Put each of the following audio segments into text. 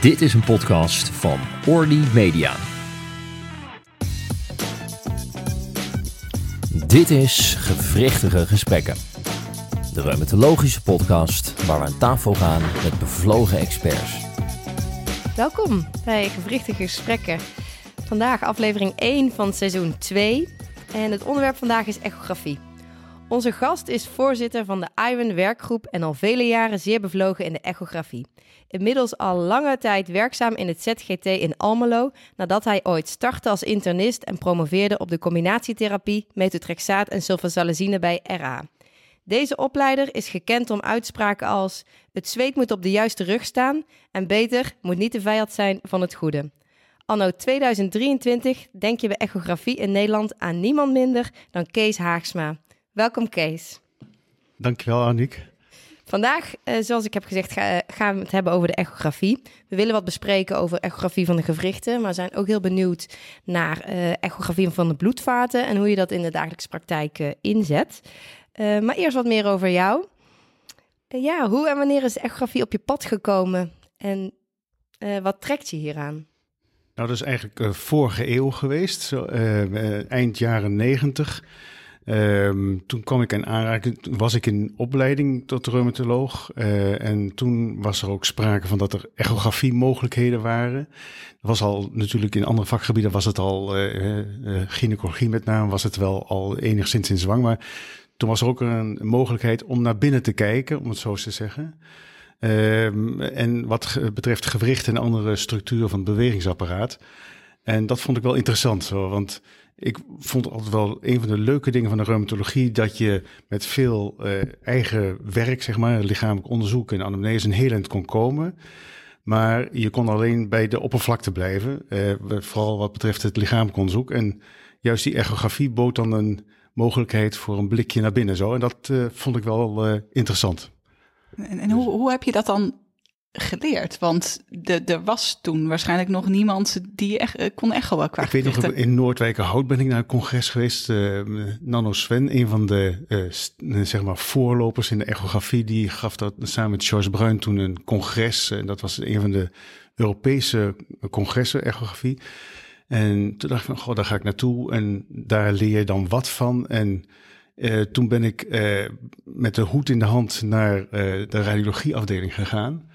Dit is een podcast van Orly Media. Dit is Gewrichtige Gesprekken. De reumatologische podcast waar we aan tafel gaan met bevlogen experts. Welkom bij Gewrichtige Gesprekken. Vandaag aflevering 1 van seizoen 2. En het onderwerp vandaag is echografie. Onze gast is voorzitter van de IWEN werkgroep en al vele jaren zeer bevlogen in de echografie. Inmiddels al lange tijd werkzaam in het ZGT in Almelo, nadat hij ooit startte als internist en promoveerde op de combinatietherapie metotrexaat en sulfasalazine bij RA. Deze opleider is gekend om uitspraken als: het zweet moet op de juiste rug staan en beter moet niet de vijand zijn van het goede. Anno 2023 denk je bij echografie in Nederland aan niemand minder dan Kees Haagsma. Welkom Kees. Dankjewel Aniek. Vandaag, eh, zoals ik heb gezegd, ga, gaan we het hebben over de echografie. We willen wat bespreken over echografie van de gewrichten, maar zijn ook heel benieuwd naar uh, echografie van de bloedvaten en hoe je dat in de dagelijkse praktijk uh, inzet. maar eerst wat meer over jou. ja, hoe en wanneer is echografie op je pad gekomen en wat trekt je hieraan? Nou, dat is eigenlijk vorige eeuw geweest, zo, eind jaren negentig. Um, toen kwam ik in aanraking, was ik in opleiding tot reumatoloog. Uh, en toen was er ook sprake van dat er echografie mogelijkheden waren. Dat was al natuurlijk in andere vakgebieden was het al, uh, uh, gynaecologie met name, was het wel al enigszins in zwang. Maar toen was er ook een mogelijkheid om naar binnen te kijken, om het zo te zeggen. Um, en wat betreft gewricht en andere structuren van het bewegingsapparaat. En dat vond ik wel interessant, want ik vond altijd wel een van de leuke dingen van de reumatologie dat je met veel uh, eigen werk, zeg maar, lichamelijk onderzoek en anamnese een heel eind kon komen. Maar je kon alleen bij de oppervlakte blijven, uh, vooral wat betreft het lichamelijk onderzoek. En juist die echografie bood dan een mogelijkheid voor een blikje naar binnen zo. En dat uh, vond ik wel interessant. En, en hoe, hoe heb je dat dan geleerd? Want er was toen waarschijnlijk nog niemand die echt, eh, kon echo qua Ik weet nog, in Noordwijkerhout ben ik naar een congres geweest. Uh, Nano Sven, een van de uh, zeg maar voorlopers in de echografie, die gaf dat samen met George Bruin toen een congres. En dat was een van de Europese congressen echografie. En toen dacht ik van, goh, daar ga ik naartoe en daar leer je dan wat van. En uh, toen ben ik uh, met de hoed in de hand naar uh, de radiologieafdeling gegaan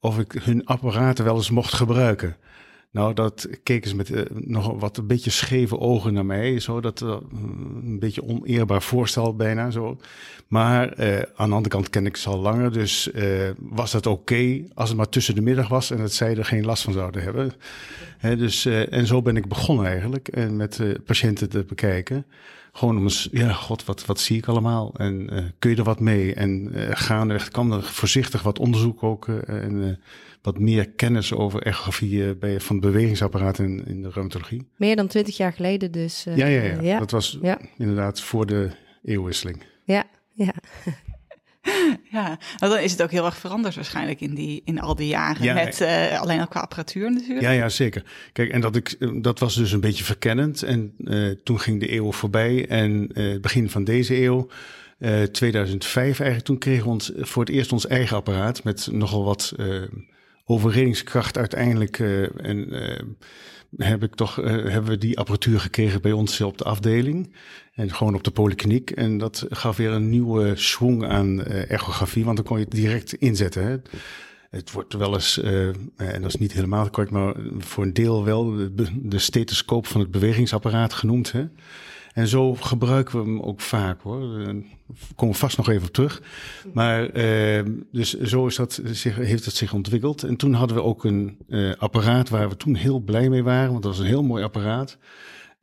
of ik hun apparaten wel eens mocht gebruiken. Nou, dat keken ze met uh, nog wat een beetje scheve ogen naar mij. Zo, dat uh, een beetje oneerbaar voorstel bijna zo. Maar uh, aan de andere kant ken ik ze al langer. Dus was dat oké als het maar tussen de middag was en dat zij er geen last van zouden hebben. Dus, en zo ben ik begonnen eigenlijk. En met patiënten te bekijken. Gewoon om eens, ja, god, wat, wat zie ik allemaal? En uh, kun je er wat mee? En uh, gaandeweg kan er voorzichtig wat onderzoek ook uh, en wat meer kennis over echografie bij, van het bewegingsapparaat in, in de reumatologie. Meer dan twintig jaar geleden dus. ja, ja, ja, ja, dat was ja. inderdaad voor de eeuwwisseling. Ja, ja. ja, dan is het ook heel erg veranderd waarschijnlijk in, die, in al die jaren. Ja, met uh, alleen al qua apparatuur natuurlijk. Ja, ja, zeker. Kijk, en dat, ik, dat was dus een beetje verkennend. En uh, toen ging de eeuw voorbij. En uh, begin van deze eeuw, 2005 eigenlijk, toen kregen we ons voor het eerst ons eigen apparaat. Met nogal wat overredingskracht uiteindelijk. en heb ik toch, hebben we die apparatuur gekregen bij ons op de afdeling. En gewoon op de polykliniek. En dat gaf weer een nieuwe swing aan echografie, want dan kon je het direct inzetten. Hè. Het wordt wel eens, en dat is niet helemaal correct, maar voor een deel wel de, de stethoscoop van het bewegingsapparaat genoemd. Hè. En zo gebruiken we hem ook vaak hoor. Daar komen we vast nog even op terug. Maar uh, dus zo is dat, zich, heeft het zich ontwikkeld. En toen hadden we ook een uh, apparaat waar we toen heel blij mee waren, want dat was een heel mooi apparaat.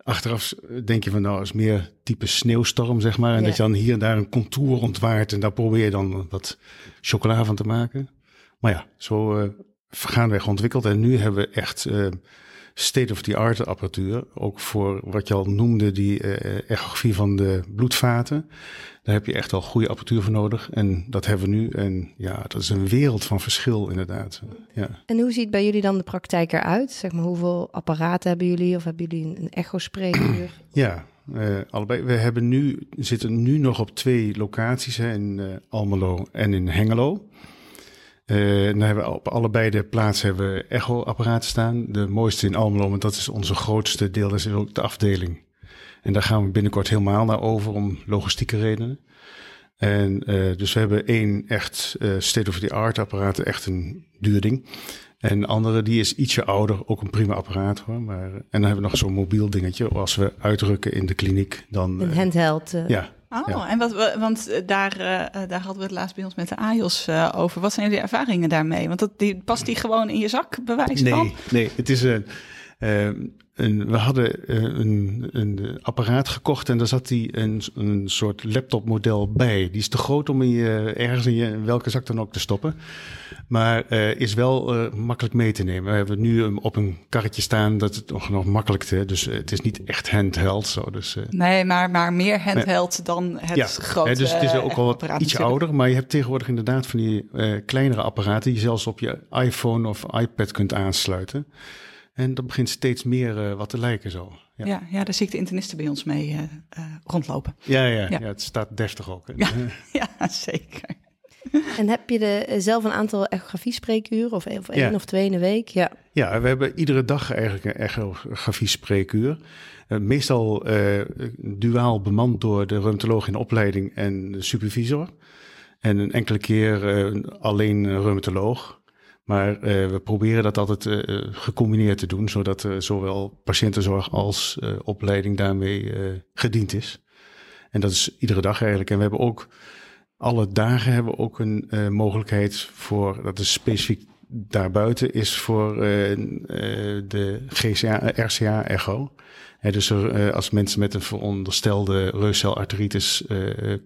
Achteraf denk je van nou, is meer type sneeuwstorm, zeg maar. En dat je dan hier en daar een contour ontwaart en daar probeer je dan wat chocola van te maken. Maar ja, zo uh, gaandeweg ontwikkeld. En nu hebben we echt uh, state-of-the-art apparatuur. Ook voor wat je al noemde, die uh, echografie van de bloedvaten. Daar heb je echt al goede apparatuur voor nodig. En dat hebben we nu. En ja, dat is een wereld van verschil inderdaad. Ja. En hoe ziet bij jullie dan de praktijk eruit? Zeg maar, hoeveel apparaten hebben jullie? Of hebben jullie een echo-spreekuur? ja, uh, allebei. We hebben nu, zitten nu nog op twee locaties, hè, in uh, Almelo en in Hengelo. Dan hebben we op allebei de plaatsen hebben we echo-apparaten staan. De mooiste in Almelo, want dat is onze grootste deel, dat is ook de afdeling. En daar gaan we binnenkort helemaal naar over om logistieke redenen. En dus we hebben één echt state-of-the-art apparaat, echt een duur ding. En de andere, die is ietsje ouder, ook een prima apparaat hoor. Maar, en dan hebben we nog zo'n mobiel dingetje. Als we uitrukken in de kliniek, dan... Een handheld. Uh... Ja. Oh, en wat, want eh, daar, uh, daar hadden we het laatst bij ons met de AJOS uh, over. Wat zijn de ervaringen daarmee? Want dat, die, past die gewoon in je zak, bewijs nee, van? Nee, het is een... We hadden een, een, apparaat gekocht en daar zat die een, een soort laptopmodel bij. Die is te groot om in je, ergens in, je, welke zak dan ook te stoppen. Maar uh, is wel uh, makkelijk mee te nemen. We hebben nu op een karretje staan dat het nog, nog makkelijk is. Dus het is niet echt handheld. Zo, dus, nee, maar, maar meer handheld dan het ja, grote Dus het is ook al wat ietsje ouder. Maar je hebt tegenwoordig inderdaad van die kleinere apparaten... die je zelfs op je iPhone of iPad kunt aansluiten. En dat begint steeds meer wat te lijken zo. Ja. ja, ja, daar zie ik de internisten bij ons mee rondlopen. Ja, ja, ja. ja, het staat deftig ook. Ja, ja, zeker. En heb je de, eh, zelf een aantal echografie-spreekuren of, of één of twee in de week? Ja. ja, we hebben iedere dag eigenlijk een echografie-spreekuur. Uh, meestal uh, duaal bemand door de reumatoloog in opleiding en de supervisor. En een enkele keer uh, alleen reumatoloog. Maar we proberen dat altijd gecombineerd te doen, zodat zowel patiëntenzorg als opleiding daarmee gediend is. En dat is iedere dag eigenlijk. En we hebben ook alle dagen hebben we ook een mogelijkheid voor, dat is specifiek daarbuiten, is voor de GCA, RCA-echo. dus er, als mensen met een veronderstelde reuscelarteritis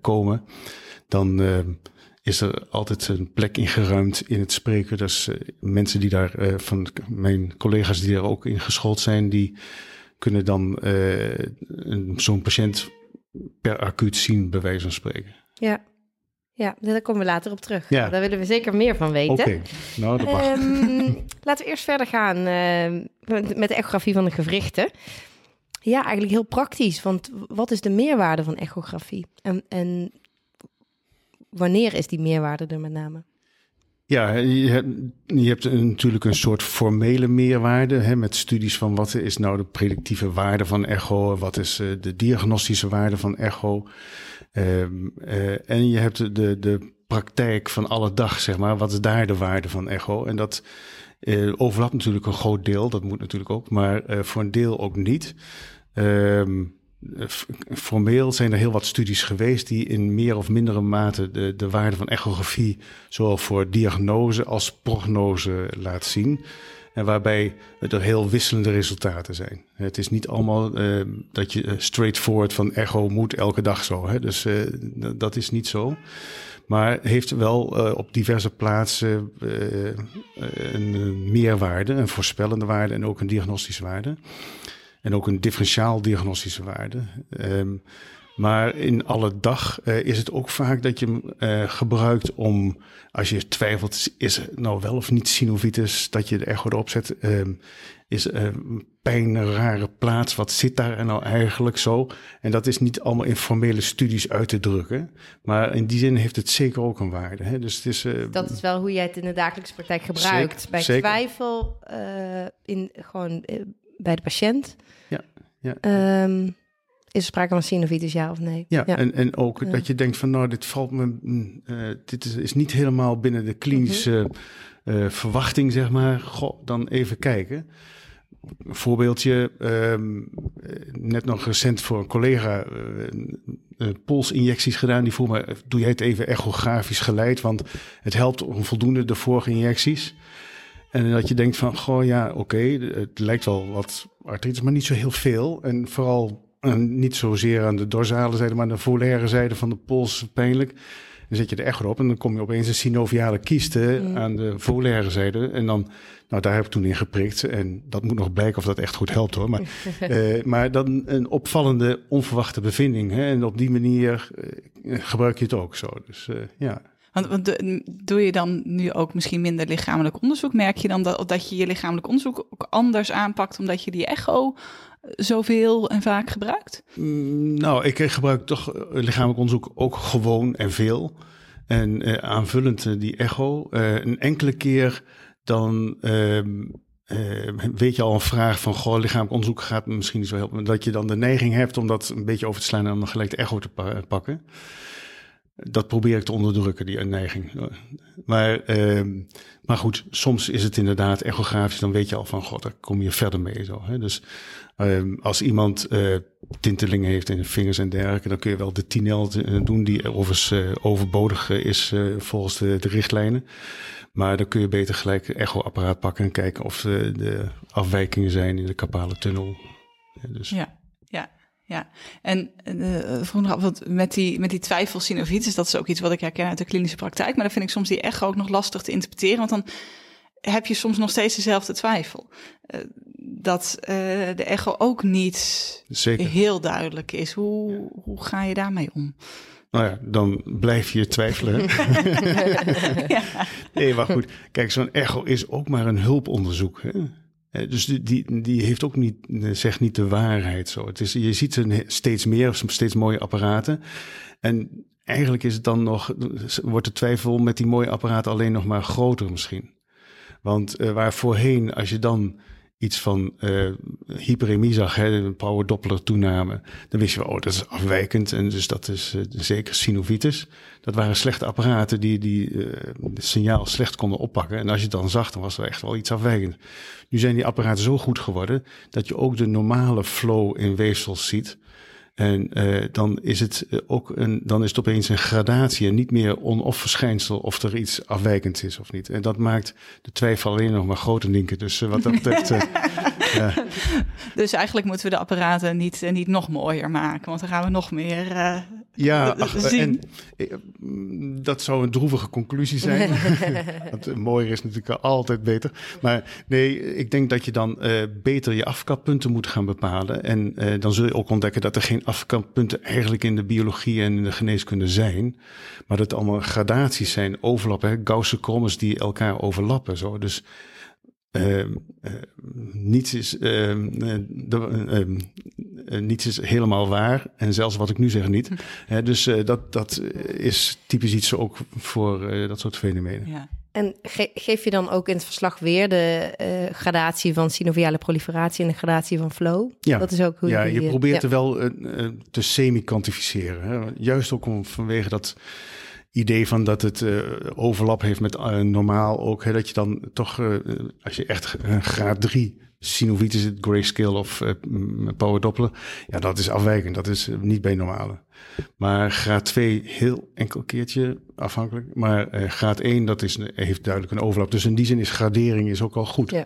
komen, dan is er altijd een plek ingeruimd in het spreken. Dus mensen die daar, van mijn collega's die er ook in geschoold zijn, die kunnen dan zo'n patiënt per acuut zien, bij wijze van spreken. Ja, ja, daar komen we later op terug. Ja. Daar willen we zeker meer van weten. Oké, nou dat mag. Um, laten we eerst verder gaan uh, met de echografie van de gewrichten. Ja, eigenlijk heel praktisch. Want wat is de meerwaarde van echografie? En, en wanneer is die meerwaarde er met name? Ja, je hebt, natuurlijk een soort formele meerwaarde hè, met studies van wat is nou de predictieve waarde van echo, wat is uh, de diagnostische waarde van echo. Um, uh, en je hebt de, de praktijk van alle dag, zeg maar. Wat is daar de waarde van echo? En dat uh, overlapt natuurlijk een groot deel, dat moet natuurlijk ook, maar voor een deel ook niet. Um, formeel zijn er heel wat studies geweest die in meer of mindere mate de, de waarde van echografie, zowel voor diagnose als prognose laat zien. En waarbij er heel wisselende resultaten zijn. Het is niet allemaal uh, dat je straightforward van echo moet elke dag zo. Hè? Dus uh, dat is niet zo. Maar heeft wel op diverse plaatsen een meerwaarde, een voorspellende waarde en ook een diagnostische waarde. En ook een differentiaal diagnostische waarde. Um, maar in alle dag uh, is het ook vaak dat je hem uh, gebruikt om, als je twijfelt, is het nou wel of niet synovitis, dat je de echo erop zet. Uh, is uh, pijn een rare plaats? Wat zit daar en nou eigenlijk zo? En dat is niet allemaal in formele studies uit te drukken. Maar in die zin heeft het zeker ook een waarde. Hè? Dus het is, dat is wel hoe jij het in de dagelijkse praktijk gebruikt. Zeker, bij zeker. twijfel in, gewoon bij de patiënt. Ja, ja. Um, is er sprake van synovitis, ja of nee? Ja, En, en ook dat je denkt van nou, dit valt me, uh, dit is, is, niet helemaal binnen de klinische uh, verwachting, zeg maar. Goh, dan even kijken. Een voorbeeldje, um, net nog recent voor een collega uh, polsinjecties gedaan. Die vroeg me, doe jij het even echografisch geleid? Want het helpt onvoldoende de vorige injecties. En dat je denkt van, goh ja, oké, okay, het lijkt wel wat artritis, maar niet zo heel veel. En vooral en niet zozeer aan de dorsale zijde, maar aan de volaire zijde van de pols pijnlijk. Dan zet je er echt op en dan kom je opeens een synoviale kieste mm. aan de volaire zijde. En dan, nou daar heb ik toen in geprikt. En dat moet nog blijken of dat echt goed helpt hoor. Maar, uh, maar dan een opvallende, onverwachte bevinding. Hè? En op die manier uh, gebruik je het ook zo. Dus uh, ja. Want, doe je dan nu ook misschien minder lichamelijk onderzoek? Merk je dan dat, dat je je lichamelijk onderzoek ook anders aanpakt omdat je die echo zoveel en vaak gebruikt? Mm, nou, ik gebruik toch lichamelijk onderzoek ook gewoon en veel. En uh, aanvullend die echo, een enkele keer dan ehm, weet je al een vraag van, goh, lichamelijk onderzoek gaat misschien niet zo helpen. Dat je dan de neiging hebt om dat een beetje over te slaan en dan gelijk de echo te pa pakken. Dat probeer ik te onderdrukken, die neiging. Maar, ehm, maar goed, soms is het inderdaad echografisch, dan weet je al van, god, daar kom je verder mee. Zo, hè? Dus um, als iemand uh, tintelingen heeft in de vingers en dergelijke, dan kun je wel de tinel doen, die overigens uh, overbodig is uh, volgens de, de, richtlijnen. Maar dan kun je beter gelijk een echoapparaat pakken en kijken of de, afwijkingen zijn in de kapale tunnel. Dus. ja, ja. En uh, vroeg nog wat met die, met die twijfelsynovitis, dat is ook iets wat ik herken uit de klinische praktijk. Maar dan vind ik soms die echo ook nog lastig te interpreteren, want dan heb je soms nog steeds dezelfde twijfel. Uh, dat uh, de echo ook niet Zeker. heel duidelijk is. Hoe, ja. hoe ga je daarmee om? Nou ja, dan blijf je twijfelen. ja. Nee, maar goed. Kijk, zo'n echo is ook maar een hulponderzoek. Hè? Dus die, die, heeft ook niet, zegt niet de waarheid zo. Het is, je ziet er steeds meer, steeds mooie apparaten. En eigenlijk is het dan nog, wordt de twijfel met die mooie apparaten alleen nog maar groter misschien. Want uh, waar voorheen, als je dan iets van uh, hyperemie zag, hè, een power Doppler toename, dan wist je wel, oh, dat is afwijkend en dus dat is uh, zeker synovitis. Dat waren slechte apparaten die, die uh, het signaal slecht konden oppakken. En als je het dan zag, dan was er echt wel iets afwijkend. Nu zijn die apparaten zo goed geworden dat je ook de normale flow in weefsels ziet. En uh, dan is het ook een, dan is het opeens een gradatie en niet meer on-off verschijnsel of er iets afwijkend is of niet. En dat maakt de twijfel alleen nog maar groter, Linken. Dus uh, wat dat betreft. Ja. Dus eigenlijk moeten we de apparaten niet, niet nog mooier maken, want dan gaan we nog meer ja, ach, en dat zou een droevige conclusie zijn. Want mooier is natuurlijk altijd beter. Maar nee, ik denk dat je dan uh, beter je afkappunten moet gaan bepalen. En uh, dan zul je ook ontdekken dat er geen afkappunten eigenlijk in de biologie en in de geneeskunde zijn. Maar dat het allemaal gradaties zijn, overlappen. Gausse krommes die elkaar overlappen. Zo. Dus uh, uh, niets, is, uh, de, niets is helemaal waar. En zelfs wat ik nu zeg niet. Hm. dus dat, dat is typisch iets ook voor dat soort fenomenen. Ja. En ge geef je dan ook in het verslag weer de gradatie van synoviale proliferatie en de gradatie van flow? Ja, dat is ook hoe ja, je, je probeert ja. er wel te semi-kwantificeren. Juist ook om, vanwege dat idee van dat het uh, overlap heeft met uh, normaal ook. Hè, dat je dan toch, uh, als je echt graad 3 synovitis, het grayscale of power doppler, ja, dat is afwijkend. Dat is niet bij normale. Maar graad 2 heel enkel keertje afhankelijk. Maar graad 1, dat is, heeft duidelijk een overlap. Dus in die zin is gradering is ook al goed. Ja.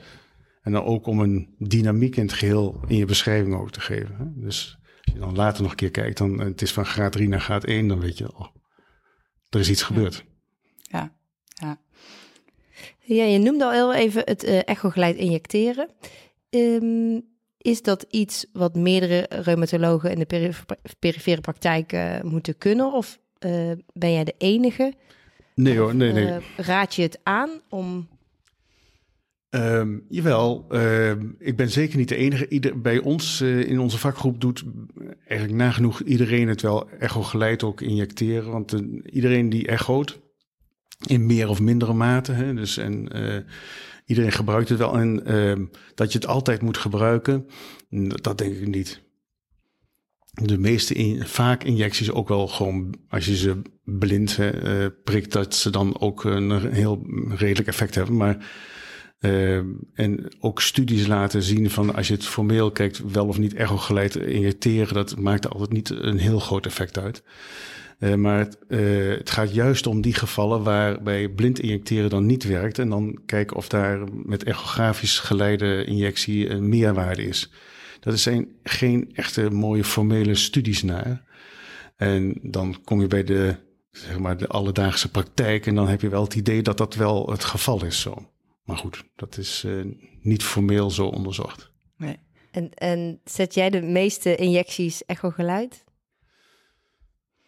En dan ook om een dynamiek in het geheel in je beschrijving ook te geven. Hè? Dus als je dan later nog een keer kijkt, dan het is van graad 3 naar graad 1, dan weet je, oh, er is iets gebeurd. Ja, ja. Ja, je noemde al heel even het uh, echogeleid injecteren. Um, is dat iets wat meerdere reumatologen in de peri perifere praktijk uh, moeten kunnen? Of uh, ben jij de enige? Nee hoor, nee, nee. raad je het aan om Um, jawel, uh, ik ben zeker niet de enige. Ieder, bij ons uh, in onze vakgroep doet eigenlijk nagenoeg iedereen het wel echo-geleid ook injecteren. Want uh, iedereen die echoot, in meer of mindere mate, dus en eh, iedereen gebruikt het wel. En ehm, dat je het altijd moet gebruiken, dat denk ik niet. De meeste vaak injecties ook wel gewoon, als je ze blind prikt, dat ze dan ook een heel redelijk effect hebben. Maar uh, en ook studies laten zien van als je het formeel kijkt, wel of niet echogeleid injecteren, dat maakt altijd niet een heel groot effect uit. Uh, maar het, uh, het, gaat juist om die gevallen waarbij blind injecteren dan niet werkt. En dan kijken of daar met echografisch geleide injectie een meerwaarde is. Dat zijn geen echte mooie formele studies naar. En dan kom je bij de, zeg maar, de alledaagse praktijk en dan heb je wel het idee dat dat wel het geval is zo. Maar goed, dat is uh, niet formeel zo onderzocht. Nee. En, en zet jij de meeste injecties echo-geluid?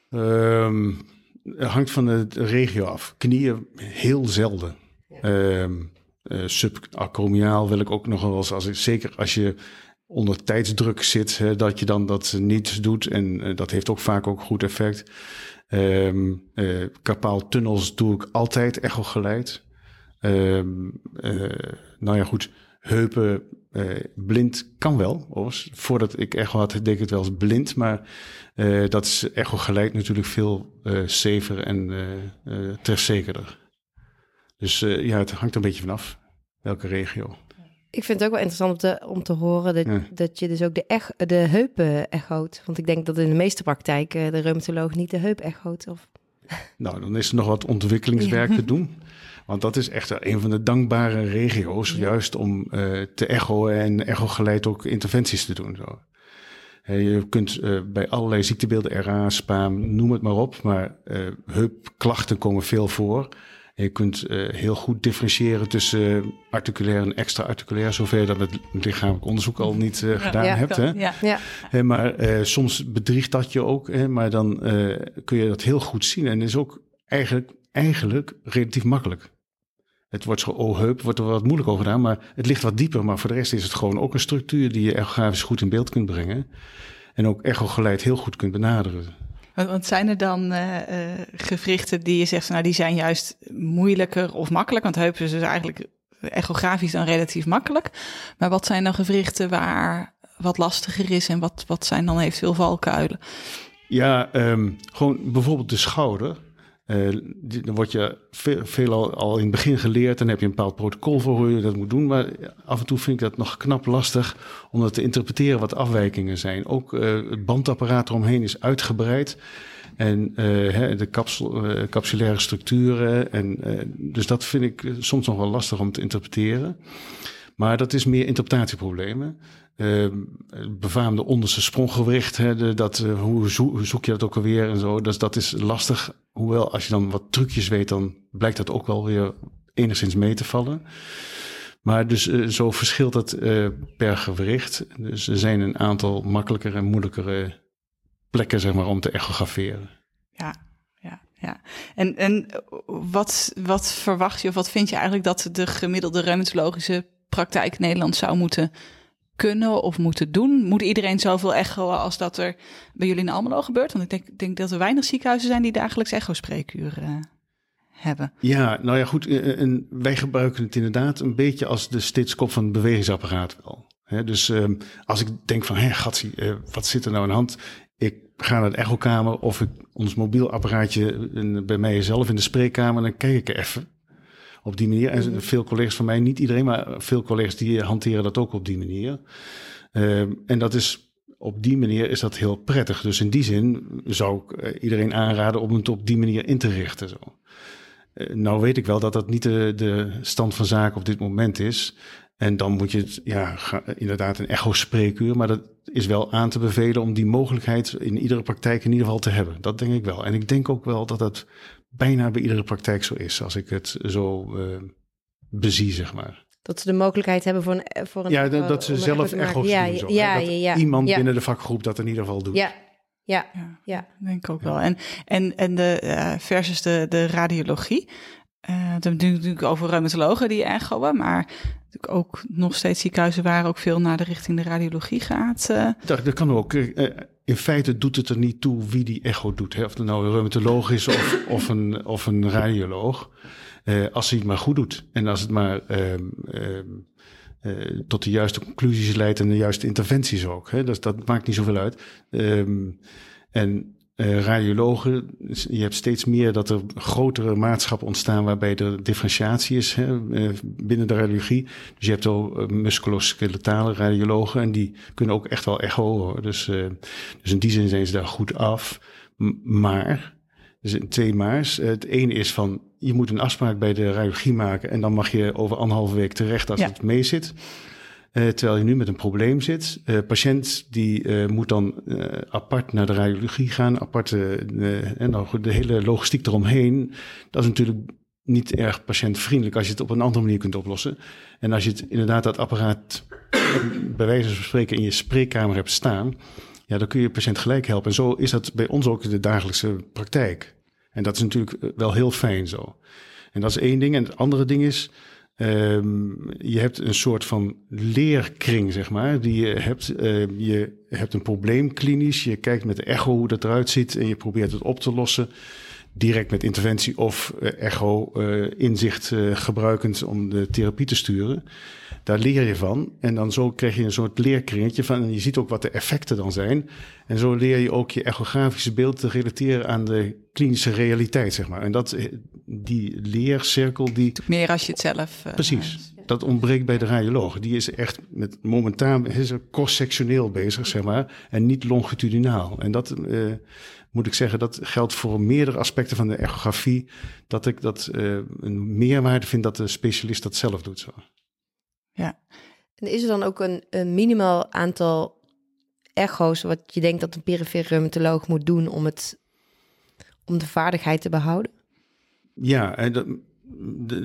Um, het hangt van de regio af. Knieën heel zelden. Ja. Um, uh, subacromiaal wil ik ook nog wel eens, als ik, zeker als je onder tijdsdruk zit, hè, dat je dan dat niet doet. En uh, dat heeft ook vaak ook goed effect. Ehm tunnels doe ik altijd echo geleid. Ehm, nou ja, goed, heupen blind kan wel. Overigens. Voordat ik echo had, deed ik het wel eens blind. Maar dat is echo geleid natuurlijk veel safer en trefzekerder. Dus ja, het hangt er een beetje vanaf welke regio. Ik vind het ook wel interessant om te, om te horen dat, dat je dus ook de, ech, de heupen echoot. Want ik denk dat in de meeste praktijken de reumatoloog niet de heup echoot. Of... Nou, dan is er nog wat ontwikkelingswerk te doen. Want dat is echt een van de dankbare regio's, juist om uh, te echoen en echo geleid ook interventies te doen. Zo. Je kunt uh, bij allerlei ziektebeelden, RA, SPAM, noem het maar op, maar uh, heupklachten komen veel voor je kunt uh, heel goed differentiëren tussen articulair en extra-articulair, zover je dat met lichamelijk onderzoek al niet uh, gedaan ja, hebt. Hè? Ja. ja. maar uh, soms bedriegt dat je ook, hè? maar dan kun je dat heel goed zien. En is ook eigenlijk, eigenlijk relatief makkelijk. Het wordt zo, oh heup, wordt er wat moeilijk over gedaan, maar het ligt wat dieper. Maar voor de rest is het gewoon ook een structuur die je echografisch goed in beeld kunt brengen. En ook echo geleid heel goed kunt benaderen. Want zijn er dan uh, gewrichten die je zegt, nou die zijn juist moeilijker of makkelijk? Want heupen is dus eigenlijk echografisch dan relatief makkelijk. Maar wat zijn dan gewrichten waar wat lastiger is en wat, wat zijn dan eventueel valkuilen? Ja, um, gewoon bijvoorbeeld de schouder. Uh, dan word je veel, al, in het begin geleerd en heb je een bepaald protocol voor hoe je dat moet doen. Maar af en toe vind ik dat nog knap lastig om dat te interpreteren wat afwijkingen zijn. Ook uh, het bandapparaat eromheen is uitgebreid. En uh, de capsul, capsulaire structuren. En, dus dat vind ik soms nog wel lastig om te interpreteren. Maar dat is meer interpretatieproblemen. Uh, befaamde onderste spronggewicht, hè, dat, uh, hoe, zoek je dat ook alweer en zo. Dus dat is lastig. Hoewel, als je dan wat trucjes weet, dan blijkt dat ook wel weer enigszins mee te vallen. Maar dus uh, zo verschilt het per gewricht. Dus er zijn een aantal makkelijkere en moeilijkere plekken, zeg maar, om te echograferen. Ja, ja, ja. En, en wat, wat verwacht je of wat vind je eigenlijk dat de gemiddelde reumatologische praktijk Nederland zou moeten kunnen of moeten doen? Moet iedereen zoveel echo als dat er bij jullie in Almelo gebeurt? Want ik denk, denk dat er weinig ziekenhuizen zijn die dagelijks echo-spreekuren uh, hebben. Ja, nou ja, goed. Eh, eh, wij gebruiken het inderdaad een beetje als de stitskop van het bewegingsapparaat wel. dus uh, als ik denk van, hé, gatsie, wat zit er nou aan de hand? Ik ga naar de echokamer of ik ons mobiel apparaatje bij mij zelf in de spreekkamer, dan kijk ik even op die manier. En mhm. veel collega's van mij, niet iedereen, maar veel collega's die hanteren dat ook op die manier. Ehm, en dat is op die manier is dat heel prettig. Dus in die zin zou ik eh, iedereen aanraden om het op die manier in te richten. Zo. Uh, nou weet ik wel dat dat niet de, de, stand van zaken op dit moment is. En dan moet je het, ja, inderdaad een echo-spreekuur. Maar dat is wel aan te bevelen om die mogelijkheid in iedere praktijk in ieder geval te hebben. Dat denk ik wel. En ik denk ook wel dat dat bijna bij iedere praktijk zo is, als ik het zo uh, bezie, zeg maar. Dat ze de mogelijkheid hebben voor een... Voor een ja, dat, dat ze zelf echo's ja, doen. Zo, ja, ja, ja, iemand binnen de vakgroep dat in ieder geval doet. Ja, ja, ja. denk ik ook wel. En, en, en de uh, versus de, de radiologie. Uh, het hebben natuurlijk over reumatologen die echoen, maar natuurlijk ook nog steeds ziekenhuizen waar ook veel naar de richting de radiologie gaat. Uh. Dat, dat kan ook. In feite doet het er niet toe wie die echo doet. Hè? Of het nou een reumatoloog is of, of, een, of een radioloog. Uh, als hij het maar goed doet. En als het maar uh, uh, tot de juiste conclusies leidt en de juiste interventies ook. Hè? Dus dat maakt niet zoveel uit. Ehm, en uh, radiologen, je hebt steeds meer dat er grotere maatschappen ontstaan waarbij er differentiatie is hè, uh, binnen de radiologie. Dus je hebt al uh, musculoskeletale radiologen en die kunnen ook echt wel echo hoor. Dus, dus in die zin zijn ze daar goed af. M maar, dus in twee maars. Het ene is van, je moet een afspraak bij de radiologie maken en dan mag je over anderhalve week terecht als ja. het mee zit. Uh, terwijl je nu met een probleem zit. Uh, patiënt die uh, moet dan apart naar de radiologie gaan, apart en nou, de hele logistiek eromheen. Dat is natuurlijk niet erg patiëntvriendelijk als je het op een andere manier kunt oplossen. En als je het inderdaad dat apparaat bij wijze van spreken in je spreekkamer hebt staan, ja, dan kun je patiënt gelijk helpen. En zo is dat bij ons ook de dagelijkse praktijk. En dat is natuurlijk wel heel fijn zo. En dat is één ding. En het andere ding is, Ehm, je hebt een soort van leerkring, zeg maar, die je hebt. Ehm, je hebt een probleem klinisch, je kijkt met echo hoe dat eruit ziet en je probeert het op te lossen. Direct met interventie of echo uh, inzicht uh, gebruikend om de therapie te sturen. Daar leer je van. En dan zo krijg je een soort leerkringetje van. En je ziet ook wat de effecten dan zijn. En zo leer je ook je echografische beeld te relateren aan de klinische realiteit, zeg maar. En dat, die leercirkel, die. Meer als je het zelf. Uh, Precies. Dat ontbreekt bij de radioloog. Die is echt met momentaan is er cross-sectioneel bezig, zeg maar. En niet longitudinaal. En dat uh, moet ik zeggen, dat geldt voor meerdere aspecten van de echografie. Dat ik dat uh, een meerwaarde vind dat de specialist dat zelf doet. Zo. Ja. En is er dan ook een, een minimaal aantal echo's wat je denkt dat een perifere reumatoloog moet doen om, het, om de vaardigheid te behouden? Ja, en dat,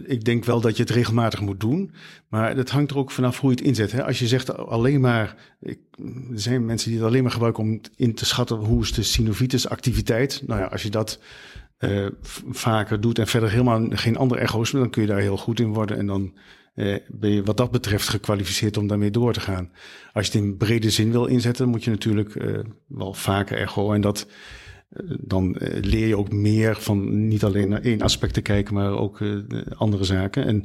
ik denk wel dat je het regelmatig moet doen. Maar het hangt er ook vanaf hoe je het inzet. Hè? Als je zegt alleen maar. Ik, er zijn mensen die het alleen maar gebruiken om in te schatten hoe is de synovitis activiteit. Nou ja, als je dat uh, vaker doet en verder helemaal geen andere echo's, dan kun je daar heel goed in worden. En dan uh, ben je wat dat betreft gekwalificeerd om daarmee door te gaan. Als je het in brede zin wil inzetten, moet je natuurlijk uh, wel vaker echo. En dat dan leer je ook meer van niet alleen naar één aspect te kijken, maar ook uh, andere zaken. En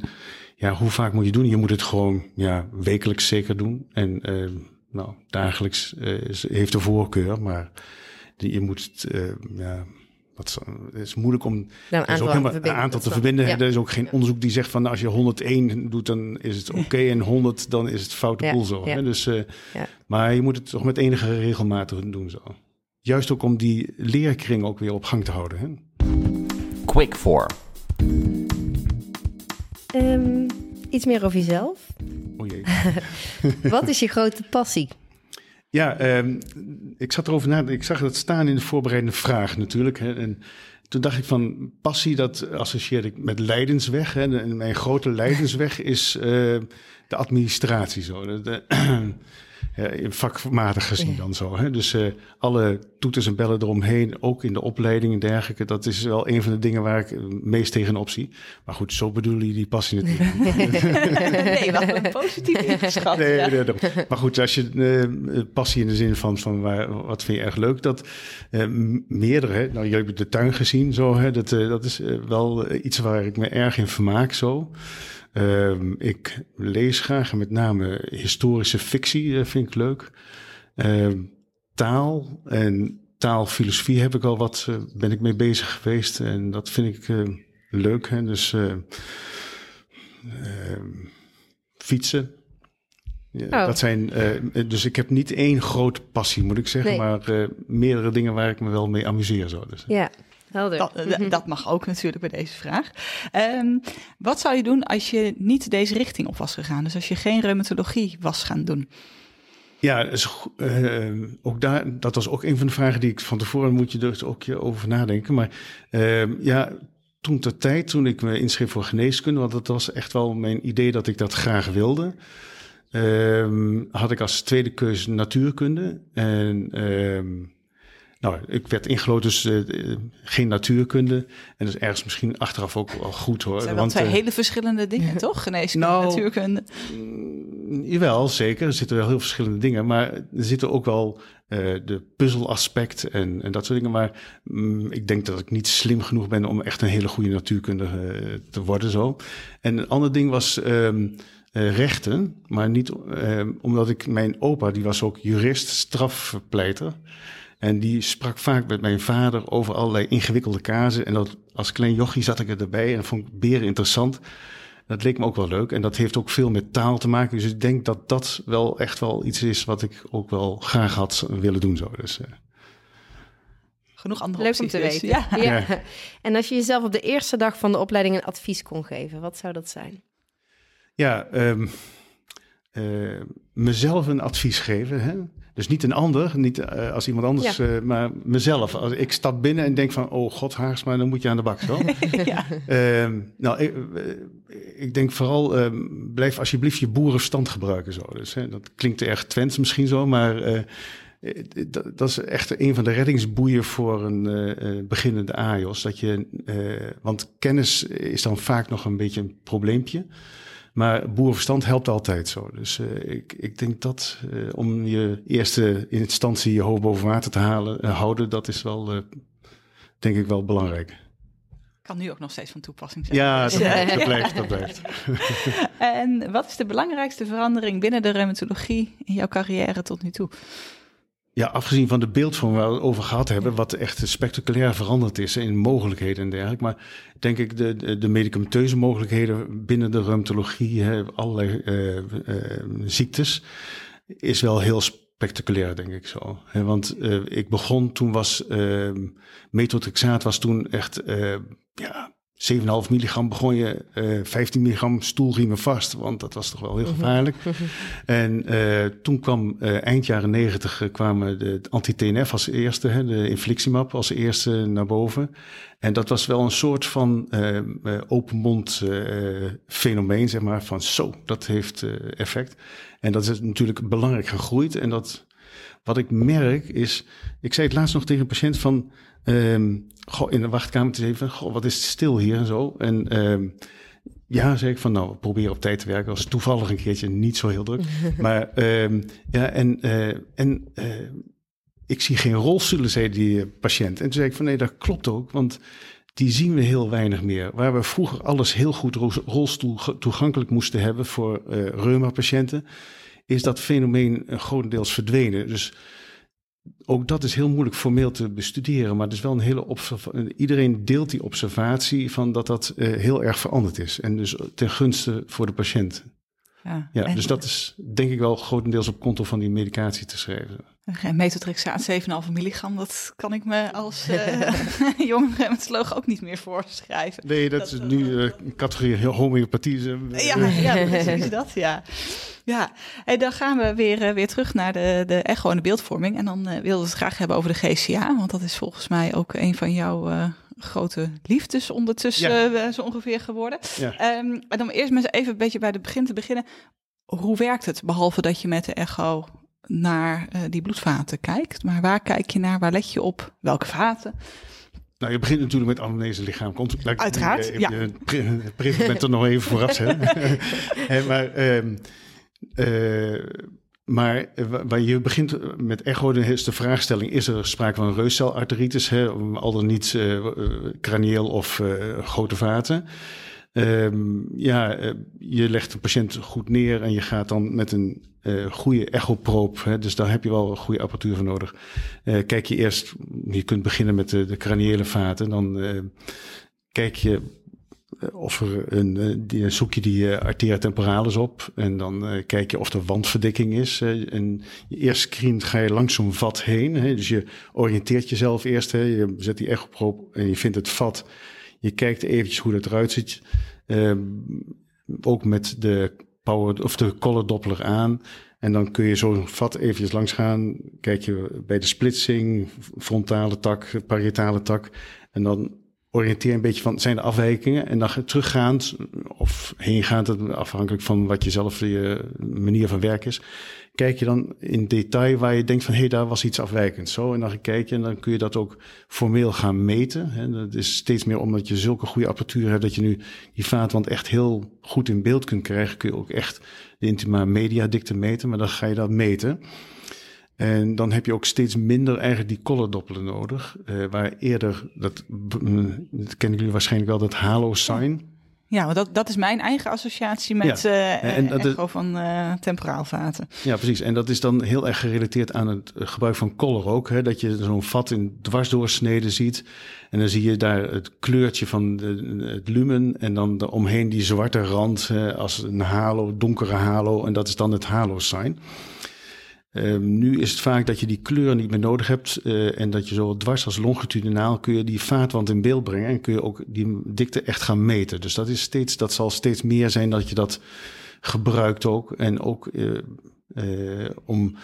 ja, hoe vaak moet je doen? Je moet het gewoon ja, wekelijks zeker doen. En uh, nou, dagelijks heeft de voorkeur, maar die, je moet het, ja, het is moeilijk om nou, een aantal, ook een aantal te verbinden. Ja. Er is ook geen onderzoek die zegt van nou, als je 101 doet, dan is het oké. Okay, en 100, dan is het foute ja. boel zo. Hè? Dus, uh, Maar je moet het toch met enige regelmatig doen zo. Juist ook om die leerkring ook weer op gang te houden. Hè? Quick for. Um, iets meer over jezelf. O jee. Wat is je grote passie? Ja, um, ik zat erover na. Ik zag dat staan in de voorbereidende vraag natuurlijk. Hè, en toen dacht ik van passie, dat associeer ik met leidensweg. Hè, en mijn grote leidensweg is uh, de administratie. Zo. De, de ja, vakmatig gezien dan zo. Hè? Dus uh, alle toeters en bellen eromheen, ook in de opleiding en dergelijke, dat is wel een van de dingen waar ik het meest tegenop zie. Maar goed, zo bedoel je die passie natuurlijk nee, wel een positief ingeschat. Nee, ja. nee, nee, maar goed, als je uh, passie in de zin van, van waar, wat vind je erg leuk, dat uh, meerdere, nou jullie hebben de tuin gezien, zo, hè? Dat, dat is wel iets waar ik me erg in vermaak zo. Um, ik lees graag met name historische fictie uh, vind ik leuk. Um, taal en taalfilosofie heb ik al wat, uh, ben ik mee bezig geweest en dat vind ik uh, leuk. Hè? Dus fietsen. Ja, oh. Dat zijn, dus ik heb niet één grote passie, moet ik zeggen, nee. maar meerdere dingen waar ik me wel mee amuseer. Zo. Dus, ja. Helder. Dat, mm-hmm. dat, mag ook natuurlijk bij deze vraag. Um, wat zou je doen als je niet deze richting op was gegaan? Dus als je geen reumatologie was gaan doen? Ja, dus, uh, ook daar, dat was ook een van de vragen die ik van tevoren moet je dus ook je over nadenken. Maar uh, ja, toen ter tijd, toen ik me inschreef voor geneeskunde, want dat was echt wel mijn idee dat ik dat graag wilde. Uh, had ik als tweede keuze natuurkunde. En nou, ik werd ingelood dus uh, geen natuurkunde. En dat is ergens misschien achteraf ook wel goed hoor. Het zijn wel want, twee uh, hele verschillende dingen, toch? Geneeskunde, nou, natuurkunde. Mm, jawel, zeker. Er zitten wel heel verschillende dingen. Maar er zitten ook wel uh, de puzzelaspect en, en dat soort dingen. Maar mm, ik denk dat ik niet slim genoeg ben om echt een hele goede natuurkunde te worden zo. En een ander ding was... Um, uh, rechten, maar niet uh, omdat ik mijn opa, die was ook jurist, strafpleiter. En die sprak vaak met mijn vader over allerlei ingewikkelde kazen. En dat, als klein jochie zat ik erbij en dat vond ik beren interessant. Dat leek me ook wel leuk. En dat heeft ook veel met taal te maken. Dus ik denk dat dat wel echt wel iets is wat ik ook wel graag had willen doen. Zo. Dus, uh... Genoeg andere Leuk om te dus. weten. Ja. ja. En als je jezelf op de eerste dag van de opleiding een advies kon geven, wat zou dat zijn? Ja, um, uh, mezelf een advies geven. Hè? Dus niet een ander, niet uh, als iemand anders, ja. uh, maar mezelf. Als ik stap binnen en denk van, oh god, Haarsma, dan moet je aan de bak zo. ja. uh, nou, ik, ik, denk vooral, ehm, blijf alsjeblieft je boerenverstand gebruiken zo. Dus hè, dat klinkt erg Twents misschien zo, maar eh, dat, dat, is echt een van de reddingsboeien voor een beginnende AIOS. Dat je, want kennis is dan vaak nog een beetje een probleempje. Maar boerenverstand helpt altijd zo. Dus uh, ik, ik denk dat uh, om je eerste instantie je hoofd boven water te halen, uh, houden, dat is wel, denk ik, wel belangrijk. Kan nu ook nog steeds van toepassing zijn. Ja, dat, dat blijft, dat blijft. en wat is de belangrijkste verandering binnen de reumatologie in jouw carrière tot nu toe? Ja, afgezien van de beeldvorm waar we het over gehad hebben, wat echt spectaculair veranderd is in mogelijkheden en dergelijke. Maar denk ik, de, de, de medicamenteuze mogelijkheden binnen de reumatologie, hè, allerlei uh, uh, ziektes, is wel heel spectaculair, denk ik zo. want uh, ik begon, toen was methotrexaat was toen echt, ja, 7,5 milligram begon je uh, 15 milligram stoelriemen vast, want dat was toch wel heel gevaarlijk. en uh, toen kwam uh, eind jaren 90 kwamen de anti-TNF als eerste, hè, de infliximab als eerste naar boven. En dat was wel een soort van open mond fenomeen, zeg maar, van zo, dat heeft effect. En dat is natuurlijk belangrijk gegroeid. En dat, wat ik merk is, ik zei het laatst nog tegen een patiënt van, um, goh, in de wachtkamer te even, goh, wat is het stil hier en zo. En um, ja, zei ik van, nou, probeer op tijd te werken. was toevallig een keertje niet zo heel druk. maar um, ja, en, uh, en uh, ik zie geen rolstoelen, zei die patiënt. En toen zei ik van, nee, dat klopt ook, want die zien we heel weinig meer. Waar we vroeger alles heel goed rolstoel toegankelijk moesten hebben voor uh, reuma-patiënten, is dat fenomeen grotendeels verdwenen. Dus ook dat is heel moeilijk formeel te bestuderen, maar het is wel een hele observatie. Iedereen deelt die observatie van dat dat uh, heel erg veranderd is. En dus ten gunste voor de patiënt. Ja, ja dus dat is denk ik wel grotendeels op konto van die medicatie te schrijven. Geen methotrexaat 7,5 milligram, dat kan ik me als uh, jonge reumatoloog ook niet meer voorschrijven. Nee, dat, dat is nu uh, categorie homeopathie. ja, ja, precies dat, ja. Ja, en dan gaan we weer, uh, weer terug naar de, de echo en de beeldvorming. En dan uh, wilden we het graag hebben over de GCA, want dat is volgens mij ook een van jouw uh, grote liefdes ondertussen ja. zo ongeveer geworden. Ja. Um, maar dan eerst maar even een beetje bij het begin te beginnen. Hoe werkt het, behalve dat je met de echo naar die bloedvaten kijkt? Maar waar kijk je naar, waar let je op, welke vaten? Nou, je begint natuurlijk met anamnese lichaam. Komt, Uiteraard, je, ja. Je bent er nog even vooraf, hè. maar... Um, uh, maar waar je begint met echo, dan is de vraagstelling: is er sprake van reuscelarteritis, hè, al dan niet uh, cranieel of uh, grote vaten? Um, ja, je legt de patiënt goed neer en je gaat dan met een goede echoproop, hè, dus daar heb je wel een goede apparatuur voor nodig. kijk je eerst, je kunt beginnen met de, craniële vaten, dan kijk je eh, of er een, eh, zoek je die uh, arteria temporalis op en dan uh, kijk je of er wandverdikking is. Uh, en je eerst screent ga je langs zo'n vat heen. Hè, dus je oriënteert jezelf eerst. Hè, je zet die echoproop en je vindt het vat. Je kijkt eventjes hoe dat eruit ziet. Ehm, ook met de power of de collar doppler aan. En dan kun je zo'n vat eventjes langs gaan. Kijk je bij de splitsing, frontale tak, parietale tak. En dan oriënteer een beetje van, zijn de afwijkingen? En dan teruggaand of heengaand, afhankelijk van wat je zelf je manier van werken is. Kijk je dan in detail waar je denkt van, hé, hey, daar was iets afwijkend. Zo, en dan kijk je en dan kun je dat ook formeel gaan meten. Dat is steeds meer omdat je zulke goede apparatuur hebt, dat je nu die vaatwand echt heel goed in beeld kunt krijgen. Kun je ook echt de intima media dikte meten, maar dan ga je dat meten. En dan heb je ook steeds minder eigenlijk die collardoppelen nodig. Uh, waar eerder, dat, dat kennen jullie waarschijnlijk wel, dat halo-sign. Ja, want dat, dat is mijn eigen associatie met ja. uh, en dat echo van uh, temporaalvaten. Ja, precies. En dat is dan heel erg gerelateerd aan het gebruik van color ook. Hè? Dat je zo'n vat in dwarsdoorsneden ziet. En dan zie je daar het kleurtje van de, het lumen. En dan de, omheen die zwarte rand als een halo, donkere halo. En dat is dan het halo-sign. Um, nu is het vaak dat je die kleur niet meer nodig hebt uh, en dat je zo dwars als longitudinaal kun je die vaatwand in beeld brengen en kun je ook die dikte echt gaan meten. Dus dat is steeds, dat zal steeds meer zijn dat je dat gebruikt ook en ook uh, uh, om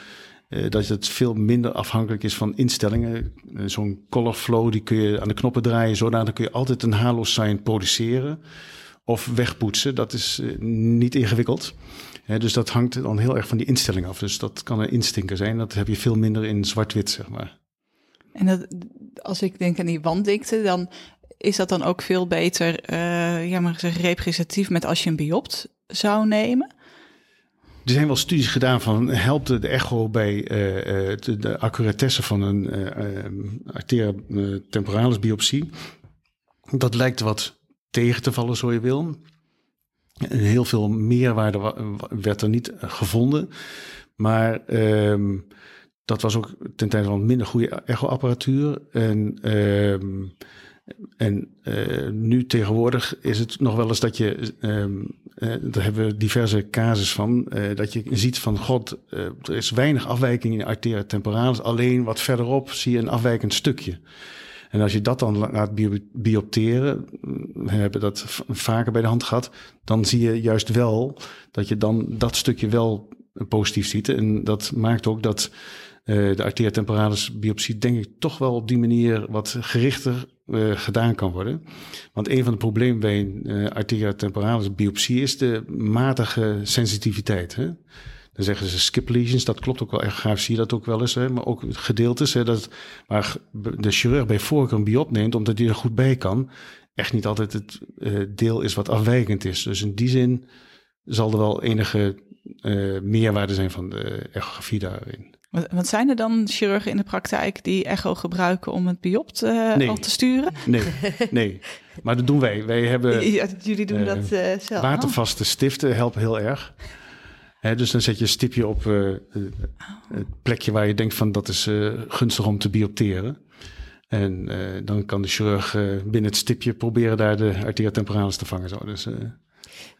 dat het veel minder afhankelijk is van instellingen. Zo'n color flow die kun je aan de knoppen draaien, zodat dan kun je altijd een halo sign produceren of wegpoetsen. Dat is niet ingewikkeld dus dat hangt dan heel erg van die instelling af. Dus dat kan een instinker zijn. Dat heb je veel minder in zwart-wit, zeg maar. En dat, als ik denk aan die wanddikte, dan is dat dan ook veel beter, uh, ja, maar zeggen, representatief met als je een biopt zou nemen? Er zijn wel studies gedaan van helpt de echo bij uh, de, de, accuratesse van een uh, arteria temporalis biopsie. Dat lijkt wat tegen te vallen, zo je wil. Heel veel meerwaarde werd er niet gevonden. Maar uh, dat was ook ten tijde van minder goede echo-apparatuur. En, uh, en uh, nu tegenwoordig is het nog wel eens dat je, uh, daar hebben we diverse casus van, dat je ziet van god, er is weinig afwijking in arteria temporalis, alleen wat verderop zie je een afwijkend stukje. En als je dat dan laat biopteren, we hebben dat vaker bij de hand gehad, dan zie je juist wel dat je dan dat stukje wel positief ziet. En dat maakt ook dat uh, de arteria temporalis biopsie denk ik toch wel op die manier wat gerichter uh, gedaan kan worden. Want een van de problemen bij een uh, arteria temporalis biopsie is de matige sensitiviteit. Hè? Dan zeggen ze skip lesions, dat klopt ook wel. Echt graag zie je dat ook wel eens. Hè? Maar ook gedeeltes hè, dat, waar de chirurg bij voorkeur een biop neemt, omdat hij er goed bij kan. Echt niet altijd het uh, deel is wat afwijkend is. Dus in die zin zal er wel enige uh, meerwaarde zijn van de echografie daarin. Wat zijn er dan chirurgen in de praktijk die echo gebruiken om het biopt uh, nee. al te sturen? Nee, nee. Maar dat doen wij. Wij hebben. Ja, jullie doen uh, dat zelf. Watervaste stiften helpen heel erg. Dus dan zet je een stipje op het plekje waar je denkt van dat is gunstig om te biopteren. En dan kan de chirurg binnen het stipje proberen daar de arteria temporalis te vangen. Zo. Dus,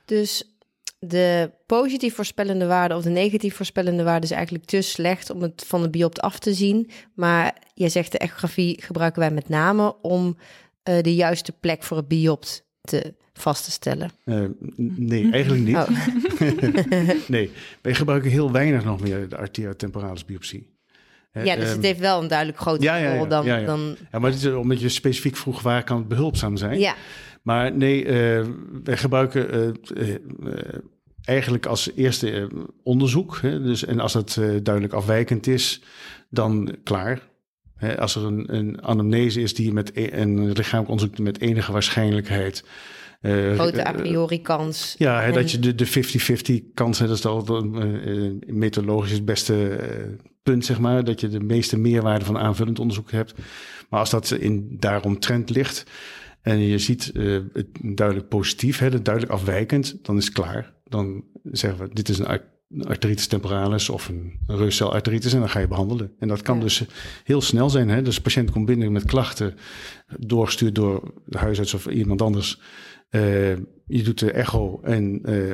dus de positief voorspellende waarde of de negatief voorspellende waarde is eigenlijk te slecht om het van de biopt af te zien. Maar je zegt de echografie gebruiken wij met name om de juiste plek voor het biopt te vast te stellen. Uh, nee, eigenlijk niet. Oh. nee, wij gebruiken heel weinig nog meer de arteria temporalis biopsie. Ja, dus um, het heeft wel een duidelijk grotere ja, ja, ja, rol dan, ja, ja. dan... Ja, maar het is omdat je specifiek vroeg waar kan het behulpzaam zijn. Ja. Maar nee, uh, wij gebruiken uh, eigenlijk als eerste onderzoek. Hè, dus, en als dat duidelijk afwijkend is, dan klaar. Hè, als er een, een anamnese is die met e een lichamelijk onderzoek met enige waarschijnlijkheid uh, Grote a priori kans. Ja, hè, en... dat je de, de 50-50 kans, hè, dat is al uh, methodologisch het beste punt, zeg maar. Dat je de meeste meerwaarde van aanvullend onderzoek hebt. Maar als dat in daarom trend ligt en je ziet het duidelijk positief, hè, duidelijk afwijkend, dan is het klaar. Dan zeggen we, dit is een arteritis temporalis of een reuscelarteritis en dan ga je behandelen. En dat kan ja. dus heel snel zijn. Hè? Dus de patiënt komt binnen met klachten, doorgestuurd door de huisarts of iemand anders. Uh, je doet de echo en uh,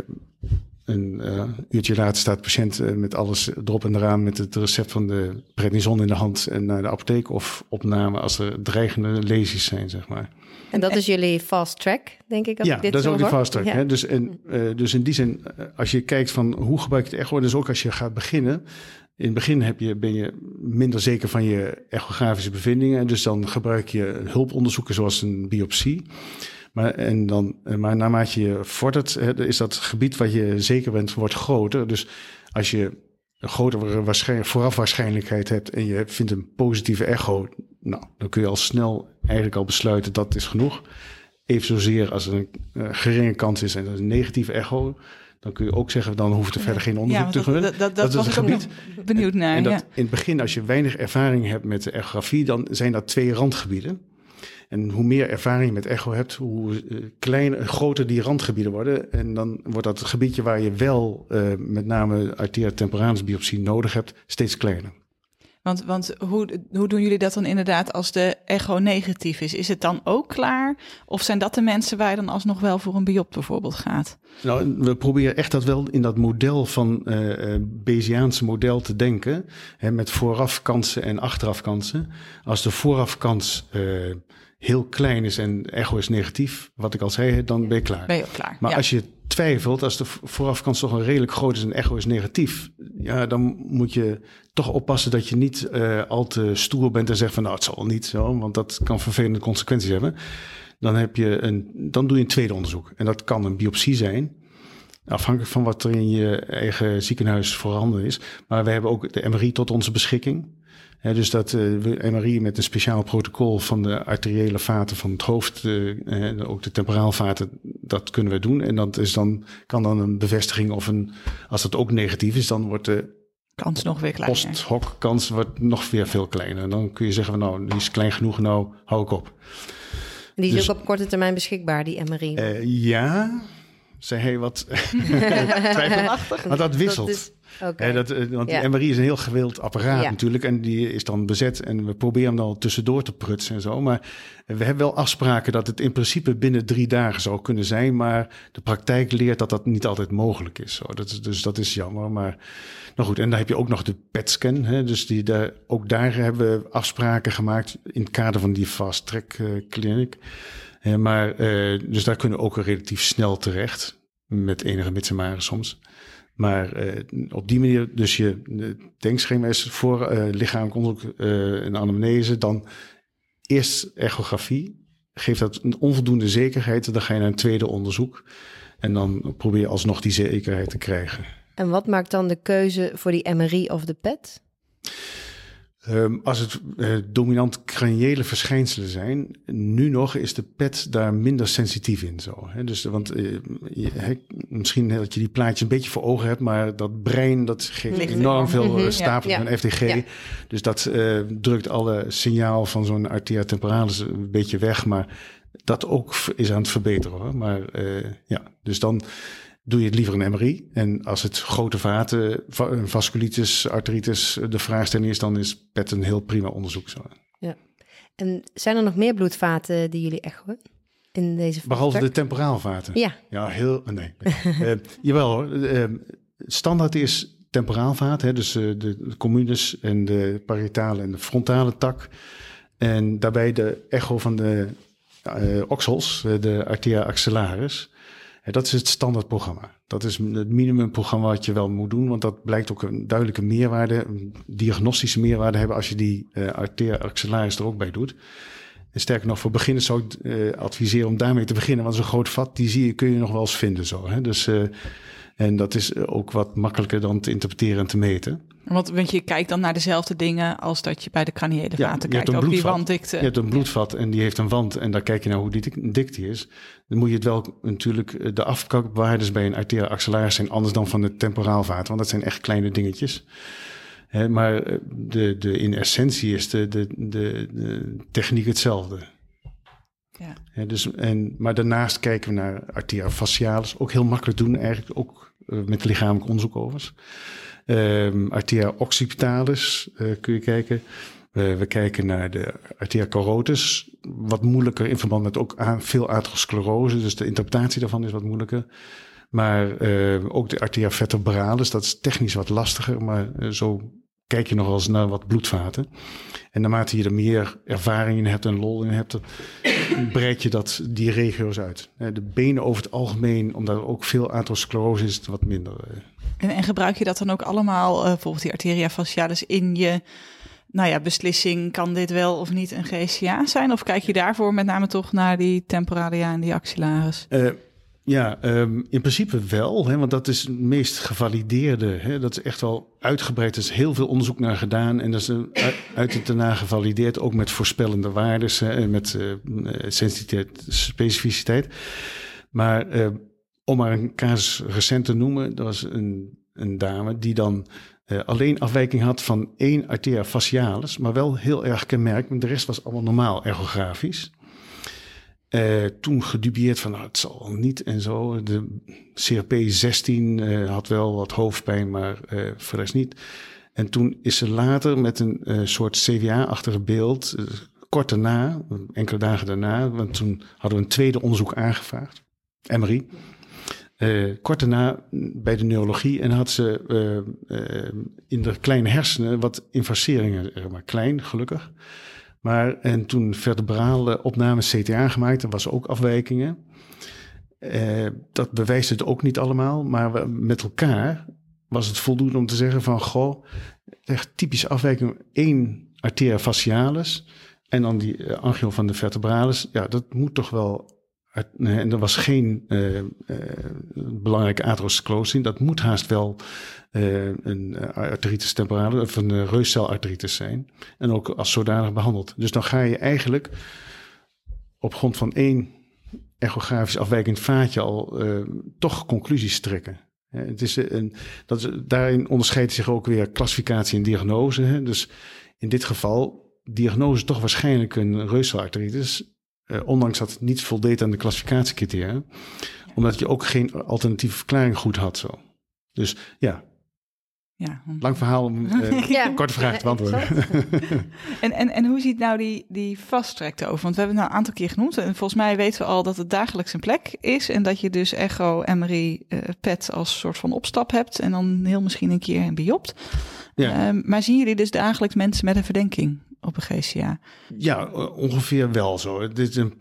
een uh, uurtje later staat de patiënt met alles erop en eraan met het recept van de prednison in de hand en naar de apotheek of opname als er dreigende lesies zijn, zeg maar. En dat is jullie fast track, denk ik. Als ja, ik dit dat is ook de hoor. fast track. Ja. Hè? Dus, en, uh, dus in die zin, als je kijkt van hoe gebruik je het echo, dus ook als je gaat beginnen. In het begin heb je, ben je minder zeker van je echografische bevindingen. Dus dan gebruik je hulponderzoeken zoals een biopsie. Maar, en dan, maar naarmate je vordert, is dat gebied wat je zeker bent, wordt groter. Dus als je een grotere waarschijn, vooraf waarschijnlijkheid hebt en je vindt een positieve echo, nou, dan kun je al snel eigenlijk al besluiten dat is genoeg. Even zozeer als er een uh, geringe kans is en dat is een negatieve echo, dan kun je ook zeggen, dan hoeft er verder geen onderzoek ja, te gebeuren. Dat, dat, dat, dat is een gebied. Benieuwd naar. En dat, ja. in het begin, als je weinig ervaring hebt met de echografie, dan zijn dat twee randgebieden. En hoe meer ervaring je met echo hebt, hoe uh, kleiner, groter die randgebieden worden. En dan wordt dat gebiedje waar je wel uh, met name arteria temporalis biopsie nodig hebt, steeds kleiner. Want, want hoe, hoe doen jullie dat dan inderdaad als de echo negatief is? Is het dan ook klaar? Of zijn dat de mensen waar je dan alsnog wel voor een biop bijvoorbeeld gaat? Nou, we proberen echt dat wel in dat model van uh, Bayesiaanse model te denken. Hè, met voorafkansen en achterafkansen. Als de voorafkans uh, heel klein is en echo is negatief, wat ik al zei, dan ben je klaar. Ben je ook klaar. Maar ja. als je twijfelt, als de voorafkans toch een redelijk groot is en echo is negatief, ja, dan moet je toch oppassen dat je niet uh, al te stoer bent en zegt van nou, het zal niet zo, want dat kan vervelende consequenties hebben. Dan, heb je een, dan doe je een tweede onderzoek. En dat kan een biopsie zijn, afhankelijk van wat er in je eigen ziekenhuis voorhanden is. Maar we hebben ook de MRI tot onze beschikking. Dus dat uh, MRI met een speciaal protocol van de arteriële vaten van het hoofd, uh, ook de temporaalvaten, dat kunnen we doen. En dat is dan, kan dan een bevestiging of een, als dat ook negatief is, dan wordt de kans nog weer kleiner. Post-hoc kans wordt nog weer veel kleiner. En dan kun je zeggen van nou, die is klein genoeg, nou hou ik op. En die is dus- ook op korte termijn beschikbaar, die MRI? ja, zei hij wat twijfelachtig. Maar dat wisselt. Okay. dat, eh, want die MRI is een heel gewild apparaat natuurlijk. En die is dan bezet. En we proberen hem dan tussendoor te prutsen en zo. Maar we hebben wel afspraken dat het in principe binnen drie dagen zou kunnen zijn. Maar de praktijk leert dat dat niet altijd mogelijk is. Zo. Dat is dus dat is jammer. Maar nou goed, en dan heb je ook nog de PET-scan. Dus die, daar, ook daar hebben we afspraken gemaakt in het kader van die fast track uh, clinic. Uh, maar, uh, dus daar kunnen we ook relatief snel terecht. Met enige mits soms. Maar uh, op die manier, dus je denkschema is voor uh, lichamelijk onderzoek en anamnese, dan eerst echografie. Geeft dat een onvoldoende zekerheid, dan ga je naar een tweede onderzoek. En dan probeer je alsnog die zekerheid te krijgen. En wat maakt dan de keuze voor die MRI of de PET? Um, als het uh, dominant craniële verschijnselen zijn, nu nog is de PET daar minder sensitief in. Zo, hè? Dus, want uh, je, he, misschien dat je die plaatjes een beetje voor ogen hebt, maar dat brein dat geeft enorm veel mm -hmm, stapelen ja, van FTG. Ja. Dus dat uh, drukt alle signaal van zo'n arteria temporalis een beetje weg, maar dat ook is aan het verbeteren. Hoor. Maar ja, dus dan doe je het liever een MRI. En als het grote vaten, vasculitis, arteritis de vraagstelling is, dan is PET een heel prima onderzoek. Zo. Ja. En zijn er nog meer bloedvaten die jullie echoen? In deze Behalve de temporaalvaten? Ja. Ja, heel... Nee. uh, jawel hoor. Uh, standaard is temporaalvaat, hè, dus uh, de communes en de parietale en de frontale tak. En daarbij de echo van de oxels, de arteria axillaris dat is het standaardprogramma. Dat is het minimumprogramma wat je wel moet doen, want dat blijkt ook een duidelijke meerwaarde, een diagnostische meerwaarde hebben als je die uh, arteria axillaris er ook bij doet. En sterker nog, voor beginners zou ik uh, adviseren om daarmee te beginnen, want zo'n groot vat, die zie je, kun je nog wel eens vinden zo. Dus, uh, en dat is ook wat makkelijker dan te interpreteren en te meten. Want, want je kijkt dan naar dezelfde dingen als dat je bij de craniële vaten kijkt. Ook die wanddikte. Je hebt een bloedvat en die heeft een wand en daar kijk je naar hoe dik, dik die is. Dan moet je het wel natuurlijk, eh, de afkakwaardes bij een arteria axillaris zijn anders dan van de temporaalvaten, want dat zijn echt kleine dingetjes. maar eh, de, de, in essentie is de, de, de, de techniek hetzelfde. Ja. dus, en, maar daarnaast kijken we naar arteria facialis, ook heel makkelijk doen eigenlijk, ook met lichamelijk onderzoek overigens. Um, arteria occipitalis uh, kun je kijken. Uh, we kijken naar de arteria carotis, wat moeilijker in verband met ook aan, veel atherosclerose, dus de interpretatie daarvan is wat moeilijker. Maar ook de arteria vertebralis, dat is technisch wat lastiger, maar zo kijk je nog wel eens naar wat bloedvaten. En naarmate je er meer ervaring in hebt en lol in hebt, breid je dat, die regio's uit. De benen over het algemeen, omdat er ook veel atherosclerose is, wat minder. En, en, gebruik je dat dan ook allemaal, uh, bijvoorbeeld die arteria facialis, in je nou ja, beslissing, kan dit wel of niet een GCA zijn? Of kijk je daarvoor met name toch naar die temporalia en die axillaris? Uh, ja, um, in principe wel, hè, want dat is het meest gevalideerde. Hè, dat is echt wel uitgebreid. Er is heel veel onderzoek naar gedaan en dat is uit het daarna gevalideerd, ook met voorspellende waarden en met uh, sensitiviteit, specificiteit. Maar uh, om maar een casus recent te noemen, dat was een, een dame die dan uh, alleen afwijking had van één arteria facialis, maar wel heel erg kenmerkend. De rest was allemaal normaal ergografisch. Uh, toen gedubieerd van nou, het zal niet en zo. De CRP16 uh, had wel wat hoofdpijn, maar uh, voor de rest niet. En toen is ze later met een soort CVA-achtige beeld, kort daarna, enkele dagen daarna, want toen hadden we een tweede onderzoek aangevraagd, MRI. Kort daarna bij de neurologie en had ze in de kleine hersenen wat invaseringen, maar klein gelukkig. Maar en toen vertebrale opnames CTA gemaakt, er was ook afwijkingen. dat bewijst het ook niet allemaal, maar met elkaar was het voldoende om te zeggen van goh, echt typische afwijking één arteria facialis en dan die angio van de vertebralis. Ja, dat moet toch wel en er was geen uh, uh, belangrijke atherosclerose in. Dat moet haast wel uh, een arteritis temporalis of een reuscelartritis zijn. En ook als zodanig behandeld. Dus dan ga je eigenlijk op grond van één echografisch afwijkend vaatje al toch conclusies trekken. het is een, dat daarin onderscheidt zich ook weer klassificatie en diagnose. Hè? Dus in dit geval diagnose toch waarschijnlijk een reuscelartritis. Ondanks dat het niet voldeed aan de klassificatiecriteria. Omdat je ook geen alternatieve verklaring goed had zo. Dus ja, ja. Lang verhaal om uh, ja. korte vraag te beantwoorden. en, en, en hoe ziet nou die, die track over? Want we hebben het nou een aantal keer genoemd. En volgens mij weten we al dat het dagelijks een plek is. En dat je dus echo, MRI, uh, PET als soort van opstap hebt. En dan heel misschien een keer een biopt. Ja. Uh, maar zien jullie dus dagelijks mensen met een verdenking? op een GCA? Ja, ongeveer wel zo. Dit is een,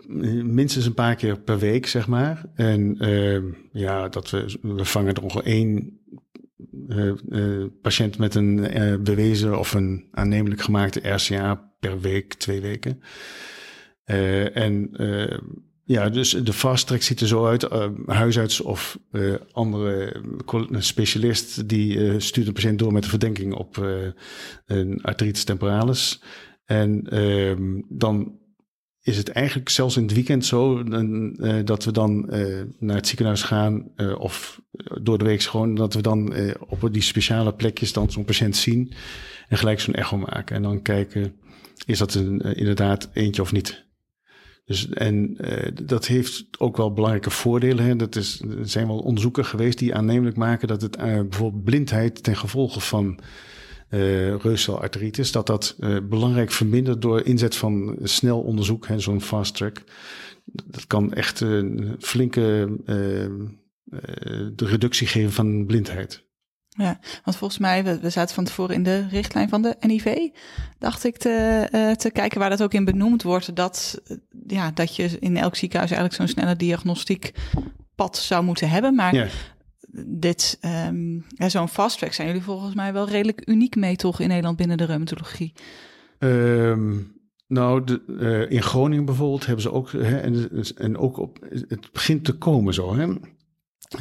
minstens een paar keer per week, zeg maar. En uh, ja, dat we, we vangen er ongeveer één uh, uh, patiënt met een uh, bewezen of een aannemelijk gemaakte RCA per week, twee weken. en ja, dus de fast track ziet er zo uit. huisarts of andere specialist die stuurt een patiënt door met een verdenking op een artritis temporalis. En ehm, dan is het eigenlijk zelfs in het weekend zo uh, dat we dan uh, naar het ziekenhuis gaan uh, of door de week gewoon dat we dan op die speciale plekjes dan zo'n patiënt zien en gelijk zo'n echo maken en dan kijken is dat een, inderdaad eentje of niet. Dus, en dat heeft ook wel belangrijke voordelen. Hè. Dat is, er zijn wel onderzoeken geweest die aannemelijk maken dat het bijvoorbeeld blindheid ten gevolge van uh, dat dat uh, belangrijk vermindert door inzet van snel onderzoek, zo'n fast track. Dat kan echt een flinke uh, de reductie geven van blindheid. Ja, want volgens mij, we, we, zaten van tevoren in de richtlijn van de NIV, dacht ik te, uh, te kijken waar dat ook in benoemd wordt, dat, ja, dat je in elk ziekenhuis eigenlijk zo'n snelle diagnostiek pad zou moeten hebben. Maar ja dit, um, ja, zo'n fast track zijn jullie volgens mij wel redelijk uniek mee toch in Nederland binnen de reumatologie? Um, nou, de, uh, in Groningen bijvoorbeeld hebben ze ook, hè, en, en ook op, het begint te komen zo, hè,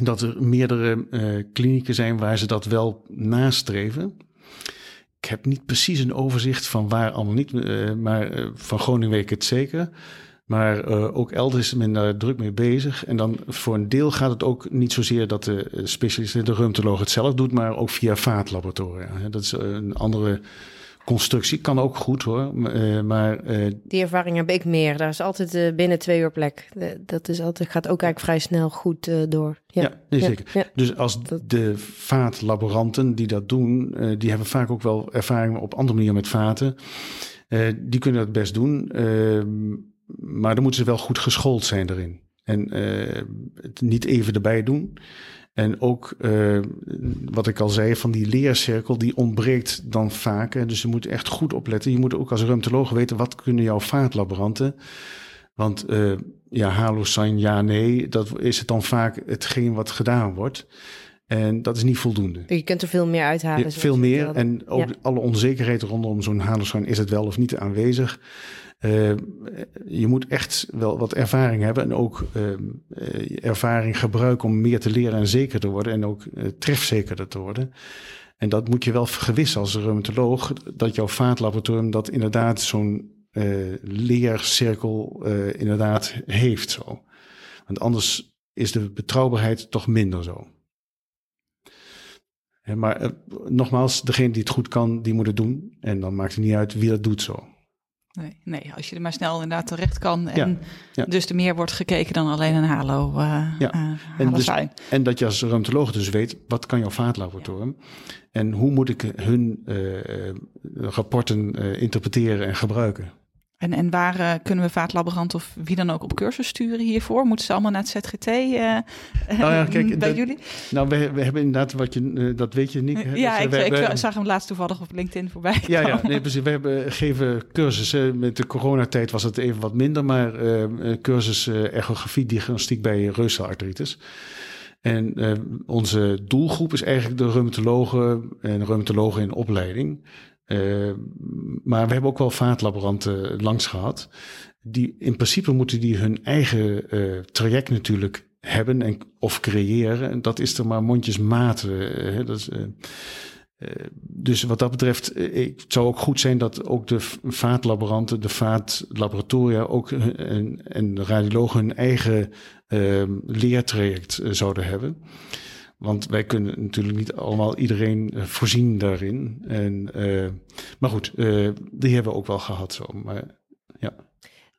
dat er meerdere uh, klinieken zijn waar ze dat wel nastreven. Ik heb niet precies een overzicht van waar allemaal niet, uh, maar van Groningen weet ik het zeker. Maar uh, ook elders is men daar druk mee bezig. En dan voor een deel gaat het ook niet zozeer dat de eh, specialist, de reumatoloog het zelf doet, maar ook via vaatlaboratoria. Dat is een andere constructie. Kan ook goed hoor. Uh, maar, uh, Die ervaring heb ik meer. Daar is altijd uh, binnen twee uur plek. dat is altijd, gaat ook eigenlijk vrij snel goed door. Ja, ja nee, zeker. Ja. Dus als de vaatlaboranten die dat doen, die hebben vaak ook wel ervaring op andere manieren met vaten. die kunnen dat best doen. Maar dan moeten ze wel goed geschoold zijn erin. En uh, het niet even erbij doen. En ook uh, wat ik al zei, van die leercirkel, die ontbreekt dan vaak. Dus je moet echt goed opletten. Je moet ook als reumatoloog weten, wat kunnen jouw vaatlaboranten? Want uh, ja, halosan, ja, nee, dat is het dan vaak hetgeen wat gedaan wordt. En dat is niet voldoende. Je kunt er veel meer uithalen. Ja, veel meer. En ook alle onzekerheid rondom zo'n halosan, is het wel of niet aanwezig? Uh, je moet echt wel wat ervaring hebben en ook uh, ervaring gebruiken om meer te leren en zeker te worden en ook uh, trefzekerder te worden. En dat moet je wel vergewissen als reumatoloog, dat jouw vaatlaboratorium dat inderdaad zo'n leercirkel inderdaad heeft zo. Want anders is de betrouwbaarheid toch minder zo. maar nogmaals, degene die het goed kan, die moet het doen. En dan maakt het niet uit wie dat doet zo. Nee, nee, als je er maar snel inderdaad terecht kan. En dus er meer wordt gekeken dan alleen een halo. Uh, ja. Uh, en, dus, en, dat je als reumatoloog dus weet, wat kan jouw vaatlaboratorium? En hoe moet ik hun uh, rapporten interpreteren en gebruiken? En, en waar uh, kunnen we vaatlaborant of wie dan ook op cursus sturen hiervoor? Moeten ze allemaal naar het ZGT uh, nou ja, kijk, bij jullie? Nou, we, we hebben inderdaad wat je, uh, dat weet je niet. Hè? Ja, dus, ik, we, ik zag hem laatst toevallig op LinkedIn voorbij. Ja, ja nee, precies. We hebben, geven cursussen. Met de coronatijd was het even wat minder, maar cursus echografie diagnostiek bij reuzelartritis. En onze doelgroep is eigenlijk de reumatologen en reumatologen in opleiding. Uh, maar we hebben ook wel vaatlaboranten langs gehad. Die, in principe moeten die hun eigen uh, traject natuurlijk hebben en, of creëren. En dat is er maar mondjesmaat. hè, dat is, dus wat dat betreft, het zou ook goed zijn dat ook de vaatlaboranten, de vaatlaboratoria ook en, de radiologen hun eigen uh, leertraject zouden hebben. Want wij kunnen natuurlijk niet allemaal iedereen voorzien daarin. En, uh, maar goed, uh, die hebben we ook wel gehad zo. Maar, ja.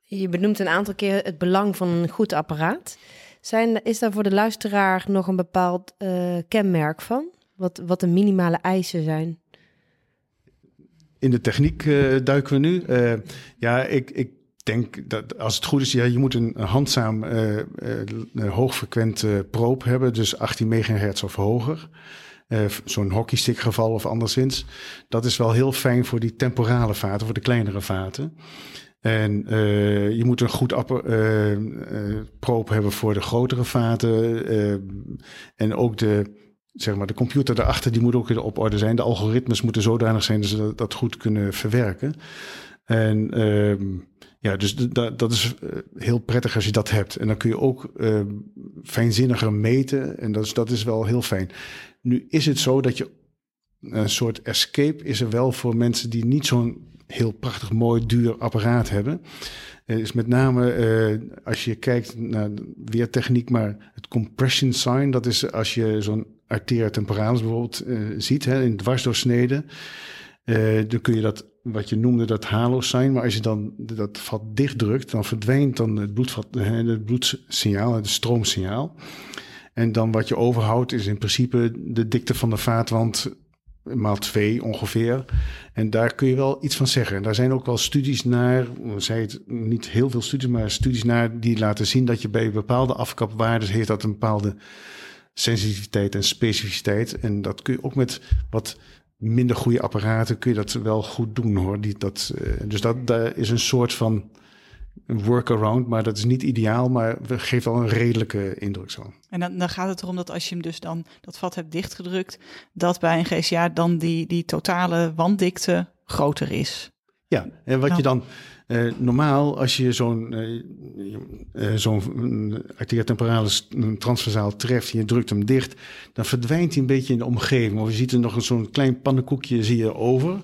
Je benoemt een aantal keer het belang van een goed apparaat. Zijn, is daar voor de luisteraar nog een bepaald uh, kenmerk van? Wat, wat de minimale eisen zijn? In de techniek uh, duiken we nu. Uh, ja, ik, ik denk dat als het goed is, ja, je moet een handzaam uh, hoogfrequente probe hebben, dus 18 megahertz of hoger. Zo'n hockeystick geval of anderszins. Dat is wel heel fijn voor die temporale vaten, voor de kleinere vaten. En uh, je moet een goed uh, uh, proop hebben voor de grotere vaten. en ook de, zeg maar, de computer daarachter, die moet ook op orde zijn. De algoritmes moeten zodanig zijn dat ze dat goed kunnen verwerken. En ehm, ja, dus dat is heel prettig als je dat hebt. En dan kun je ook fijnzinniger meten. En dat is, dat is wel heel fijn. Nu is het zo dat je een soort escape is er wel voor mensen die niet zo'n heel prachtig, mooi, duur apparaat hebben. Uh, is met name uh, als je kijkt naar weertechniek, maar het compression sign, dat is als je zo'n arteria temporalis bijvoorbeeld ziet hè, in dwarsdoorsnede. dan kun je dat, wat je noemde, dat halo sign, maar als je dan dat vat dichtdrukt, dan verdwijnt dan het, bloedvat, het bloedsignaal, het stroomsignaal. En dan wat je overhoudt is in principe de dikte van de vaatwand maal twee ongeveer. En daar kun je wel iets van zeggen. En daar zijn ook wel studies naar, zei het niet heel veel studies, maar studies naar die laten zien dat je bij bepaalde afkapwaarden heeft dat een bepaalde sensitiviteit en specificiteit. En dat kun je ook met wat minder goede apparaten kun je dat wel goed doen hoor. Die, dat, uh, dus dat, daar is een soort van workaround, maar dat is niet ideaal, maar we geven al een redelijke indruk zo. En dan, dan, gaat het erom dat als je hem dus dan dat vat hebt dichtgedrukt, dat bij een GCA dan die, die totale wanddikte groter is. Ja, en wat je dan uh, normaal, als je zo'n uh, uh, zo'n arteria temporalis transversaal treft en je drukt hem dicht, dan verdwijnt hij een beetje in de omgeving. Of je ziet er nog zo'n klein pannenkoekje zie je over.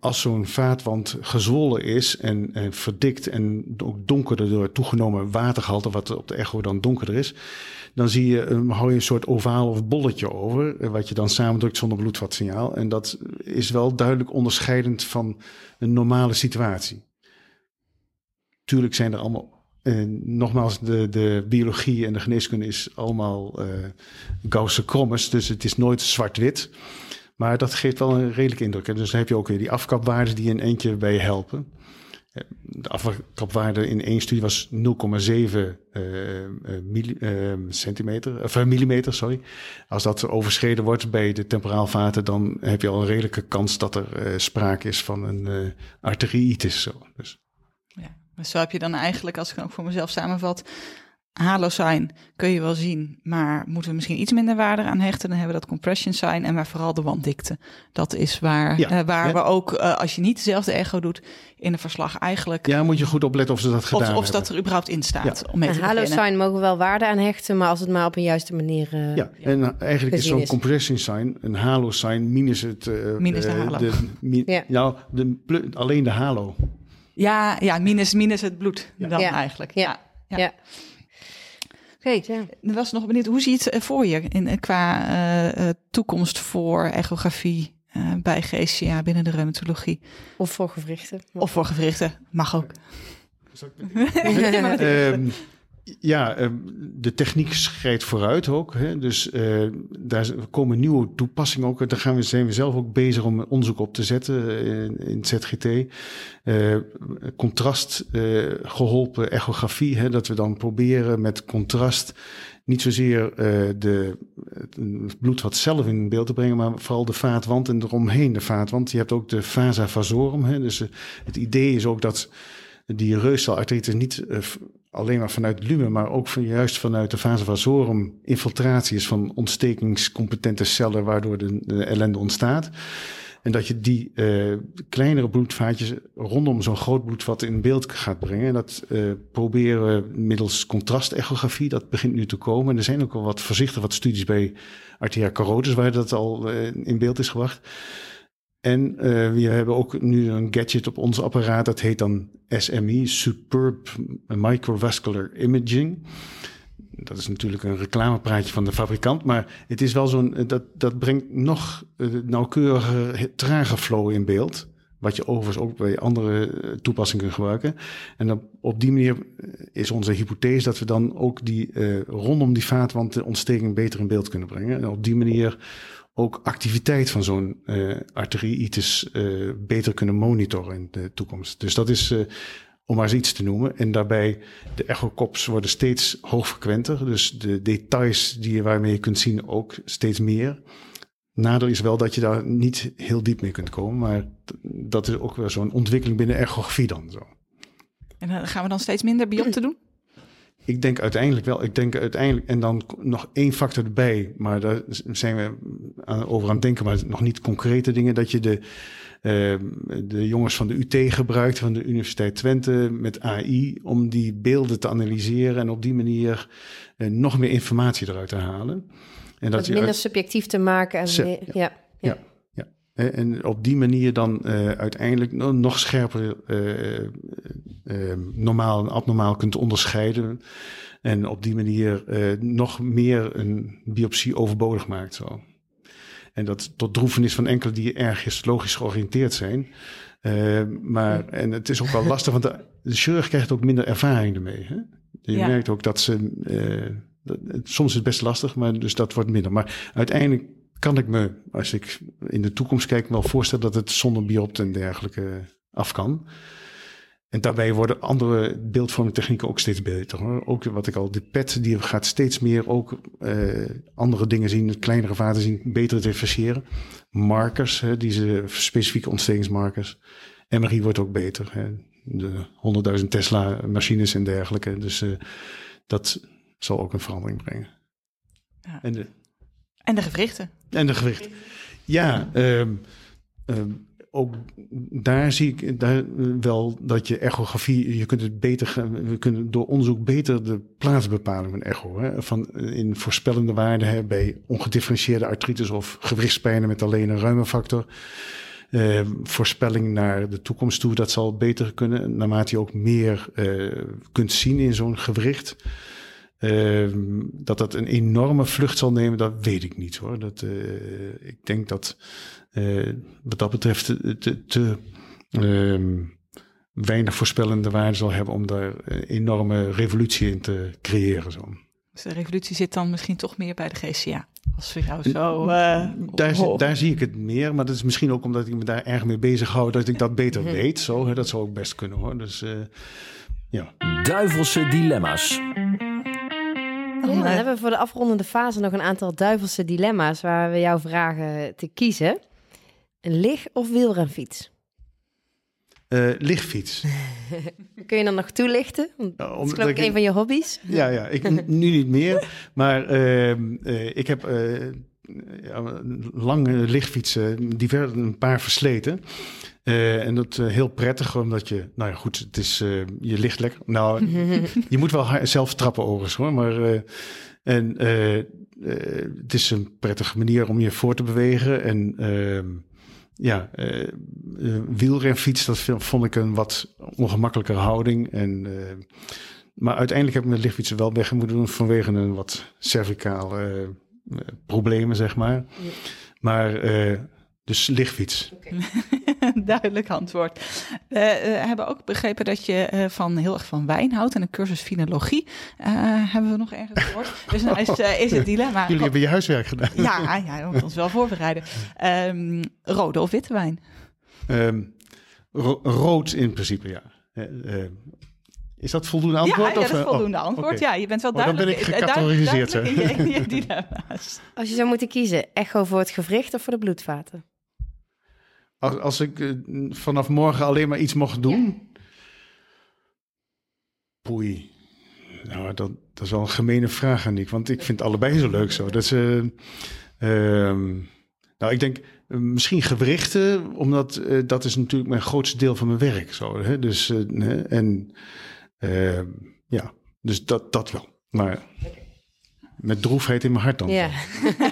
Als zo'n vaatwand gezwollen is en, en verdikt en ook donkerder door toegenomen watergehalte, wat op de echo dan donkerder is, dan zie je, um, hou je een soort ovaal of bolletje over, uh, wat je dan samendrukt zonder bloedvatsignaal. En dat is wel duidelijk onderscheidend van een normale situatie. Tuurlijk zijn er allemaal en nogmaals, de, de biologie en de geneeskunde is allemaal uh, Gausse krommes, dus het is nooit zwart-wit. Maar dat geeft wel een redelijke indruk. En dus dan heb je ook weer die afkapwaarden die in eentje bij helpen. De afkapwaarde in één studie was 0,7 uh, milli, uh, centimeter, of millimeter, sorry. Als dat overschreden wordt bij de temporaalvaten, dan heb je al een redelijke kans dat er sprake is van een uh, arteriitis. Zo. Dus. Ja, maar zo heb je dan eigenlijk, als ik dan ook voor mezelf samenvat, halo sign kun je wel zien, maar moeten we misschien iets minder waarde aan hechten. Dan hebben we dat compression sign en maar vooral de wanddikte. Dat is waar, ja, uh, waar ja. we ook, uh, als je niet dezelfde echo doet, in een verslag eigenlijk... Ja, moet je goed opletten of ze dat gedaan of, hebben. Of dat er überhaupt in staat. Ja. Om mee een halo sign mogen we wel waarde aan hechten, maar als het maar op een juiste manier uh, Ja, en eigenlijk is zo'n compression sign een halo sign minus het... minus de halo. De. Nou, de, alleen de halo. Ja, ja minus, minus het bloed dan eigenlijk. ja. ja. Oké, okay, ja. was nog benieuwd, hoe zie je het voor je in, qua uh, toekomst voor echografie uh, bij GCA binnen de reumatologie? Of voor gewrichten. Of voor gewrichten, mag ook. um, ja, de techniek schrijdt vooruit ook. Hè? Dus uh, daar komen nieuwe toepassingen ook. Daar gaan we, zijn we zelf ook bezig om onderzoek op te zetten in, in het ZGT. Uh, contrast geholpen echografie. Hè? Dat we dan proberen met contrast niet zozeer de, het bloed wat zelf in beeld te brengen, maar vooral de vaatwand en eromheen de vaatwand. Je hebt ook de vasa vasorum. Hè? Dus het idee is ook dat die reustelartritis niet alleen maar vanuit lumen, maar ook van, juist vanuit de fase vasorum infiltratie is van ontstekingscompetente cellen, waardoor de, de ellende ontstaat. En dat je die uh, kleinere bloedvaatjes rondom zo'n groot bloedvat in beeld gaat brengen. En dat uh, proberen we middels contrastechografie. Dat begint nu te komen. En er zijn ook al wat voorzichtig wat studies bij arteria carotis waar dat al uh, in beeld is gebracht. En we hebben ook nu een gadget op ons apparaat. Dat heet dan SMI, Superb Microvascular Imaging dat is natuurlijk een reclamepraatje van de fabrikant, maar het is wel zo'n, dat, dat brengt nog uh, nauwkeuriger, trage flow in beeld. Wat je overigens ook bij andere eh, toepassingen kunt gebruiken. En op, die manier eh, is onze hypothese dat we dan ook die rondom die vaatwand de ontsteking beter in beeld kunnen brengen. En op die manier ook activiteit van zo'n uh, beter kunnen monitoren in de toekomst. Dus dat is om maar eens iets te noemen. En daarbij, de echokops worden steeds hoogfrequenter. Dus de details die je, waarmee je kunt zien ook steeds meer. Nadeel is wel dat je daar niet heel diep mee kunt komen. Maar dat is ook wel zo'n ontwikkeling binnen echografie dan zo. En dan gaan we dan steeds minder biopten doen? Ik denk uiteindelijk wel. Ik denk uiteindelijk, en dan nog één factor erbij, maar daar zijn we over aan het denken, maar nog niet concrete dingen, dat je de, uh, de jongens van de UT gebruikt, van de Universiteit Twente, met AI, om die beelden te analyseren en op die manier uh, nog meer informatie eruit te halen. En dat, dat minder uit... subjectief te maken. En ja. ja. ja. En op die manier dan uh, uiteindelijk nog scherper uh, uh, normaal en abnormaal kunt onderscheiden. En op die manier nog meer een biopsie overbodig maakt. Zo. En dat tot droefenis van enkele die ergens logisch georiënteerd zijn. maar, en het is ook wel lastig, want de, de chirurg krijgt ook minder ervaring ermee. Hè? Je ja. merkt ook dat ze. Dat, soms is het best lastig, maar dus dat wordt minder. Maar uiteindelijk kan ik me, als ik in de toekomst kijk, wel voorstellen dat het zonder biopt en dergelijke af kan. En daarbij worden andere beeldvormingtechnieken ook steeds beter. Hoor. Ook wat ik al, de PET die gaat steeds meer ook uh, andere dingen zien, kleinere vaten zien, beter differentiëren. Markers, hè, deze specifieke ontstekingsmarkers. MRI wordt ook beter. Hè. De 100.000 Tesla machines en dergelijke. Dus uh, dat zal ook een verandering brengen. Ja. En de en de gewrichten. En de gewrichten. Ja, um, um, ook daar zie ik daar wel dat je echografie, je kunt het beter, we kunnen door onderzoek beter de plaatsbepaling van echo, hè, van in voorspellende waarden hè, bij ongedifferentieerde artritis of gewrichtspijnen met alleen een ruimefactor. Uh, voorspelling naar de toekomst toe, dat zal beter kunnen, naarmate je ook meer uh, kunt zien in zo'n gewricht. Uh, dat dat een enorme vlucht zal nemen, dat weet ik niet hoor. Dat, uh, ik denk dat uh, wat dat betreft te, te, te ehm, weinig voorspellende waarde zal hebben om daar een enorme revolutie in te creëren. Zo. Dus de revolutie zit dan misschien toch meer bij de GCA. Als voor jou zo. daar, daar, zie ik het meer, maar dat is misschien ook omdat ik me daar erg mee bezig hou, dat ik dat beter weet. Zo, hè, dat zou ook best kunnen hoor. Dus ja. Duivelse dilemma's. Ja, dan hebben we voor de afrondende fase nog een aantal duivelse dilemma's waar we jou vragen te kiezen. Een lig- of wielrenfiets? Uh, lichtfiets. Kun je dan nog toelichten? dat is geloof ik een van je hobby's. Ja, ja ik nu niet meer. Maar uh, uh, ik heb ja, lange lichtfietsen, divers, een paar versleten. Uh, en dat uh, heel prettig, omdat je, nou ja, goed, het is, uh, je ligt lekker. Nou, je moet wel zelf trappen overigens hoor, maar en het is een prettige manier om je voor te bewegen. En ehm, ja, wielrenfiets, dat vond ik een wat ongemakkelijker houding. En, maar uiteindelijk heb ik mijn lichtfietsen wel weg moeten doen vanwege een wat cervicale problemen, zeg maar. Ja. Maar dus lichtfiets. Okay. Duidelijk antwoord. We uh, hebben ook begrepen dat je uh, van heel erg van wijn houdt en een cursus finologie uh, hebben we nog ergens gehoord. Dus dan is, is het dilemma. Jullie hebben je huiswerk gedaan. Ja, ja we moeten ons wel voorbereiden. Um, rode of witte wijn? Um, ro rood in principe, ja. Is dat voldoende antwoord? Ja, ja dat is voldoende oh, antwoord. Okay. Ja, je bent wel duidelijk. Oh, dan ben ik gecategoriseerd. Duidelijk in je, in je dilemma's. Als je zou moeten kiezen, echo voor het gewricht of voor de bloedvaten? Als, ik uh, vanaf morgen alleen maar iets mocht doen. Ja. Poei. Nou, dat, dat is wel een gemene vraag, Aniek. Want ik vind allebei zo leuk zo. Dat ze. Uh, Nou, ik denk uh, misschien gewrichten, omdat uh, dat is natuurlijk mijn grootste deel van mijn werk. Zo, hè? Dus, en ja, dus dat, dat wel. Maar met droefheid in mijn hart dan. Ja.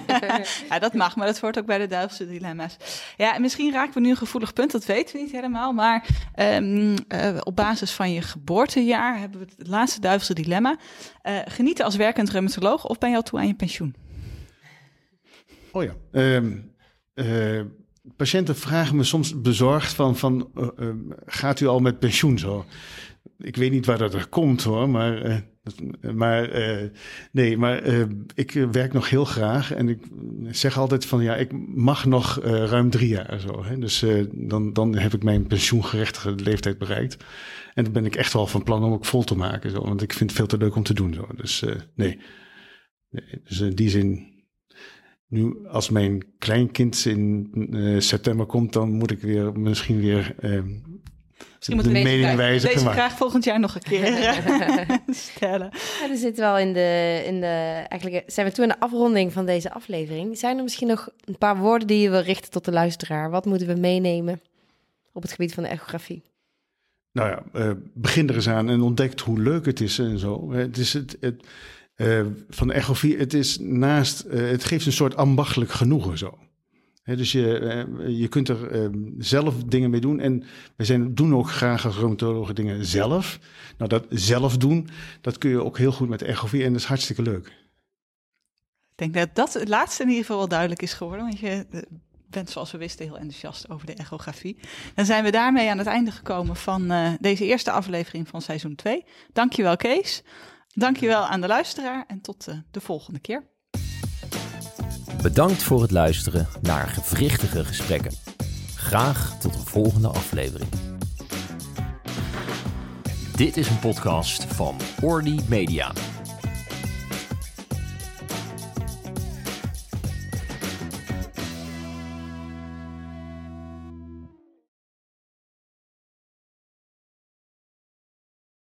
ja, dat mag, maar dat hoort ook bij de duivelse dilemma's. Ja, en misschien raken we nu een gevoelig punt, dat weten we niet helemaal. Maar um, uh, op basis van je geboortejaar hebben we het laatste duivelse dilemma. Uh, genieten als werkend reumatoloog of ben je al toe aan je pensioen? Oh ja. Um, uh, patiënten vragen me soms bezorgd van, van gaat u al met pensioen zo? Ik weet niet waar dat er komt hoor, maar maar uh, nee, maar uh, ik werk nog heel graag en ik zeg altijd van ja, ik mag nog uh, ruim drie jaar zo. Hè? Dus dan, dan heb ik mijn pensioengerechtigde leeftijd bereikt. En dan ben ik echt wel van plan om ook vol te maken. Zo, want ik vind het veel te leuk om te doen. Zo. Dus nee. nee. Dus in die zin, nu als mijn kleinkind in september komt, dan moet ik weer misschien weer Misschien moeten we deze, deze vraag volgend jaar nog een keer stellen. Ja, we zitten wel in de, in de... Eigenlijk zijn we toe in de afronding van deze aflevering. Zijn er misschien nog een paar woorden die je wil richten tot de luisteraar? Wat moeten we meenemen op het gebied van de echografie? Nou ja, uh, begin er eens aan en ontdekt hoe leuk het is en zo. Het is het... het uh, van de echografie, het is naast... Uh, het geeft een soort ambachtelijk genoegen zo dus je, eh, je kunt er ehm, zelf dingen mee doen. En we zijn, doen ook graag als rheumatologen dingen zelf. Nou, dat zelf doen, dat kun je ook heel goed met echografie en dat is hartstikke leuk. Ik denk dat dat het laatste in ieder geval wel duidelijk is geworden. Want je eh, bent, zoals we wisten, heel enthousiast over de echografie. Dan zijn we daarmee aan het einde gekomen van uh, deze eerste aflevering van seizoen 2. Dankjewel, Kees. Dankjewel aan de luisteraar en tot de volgende keer. Bedankt voor het luisteren naar gewrichtige gesprekken. Graag tot een volgende aflevering. Dit is een podcast van Orly Media.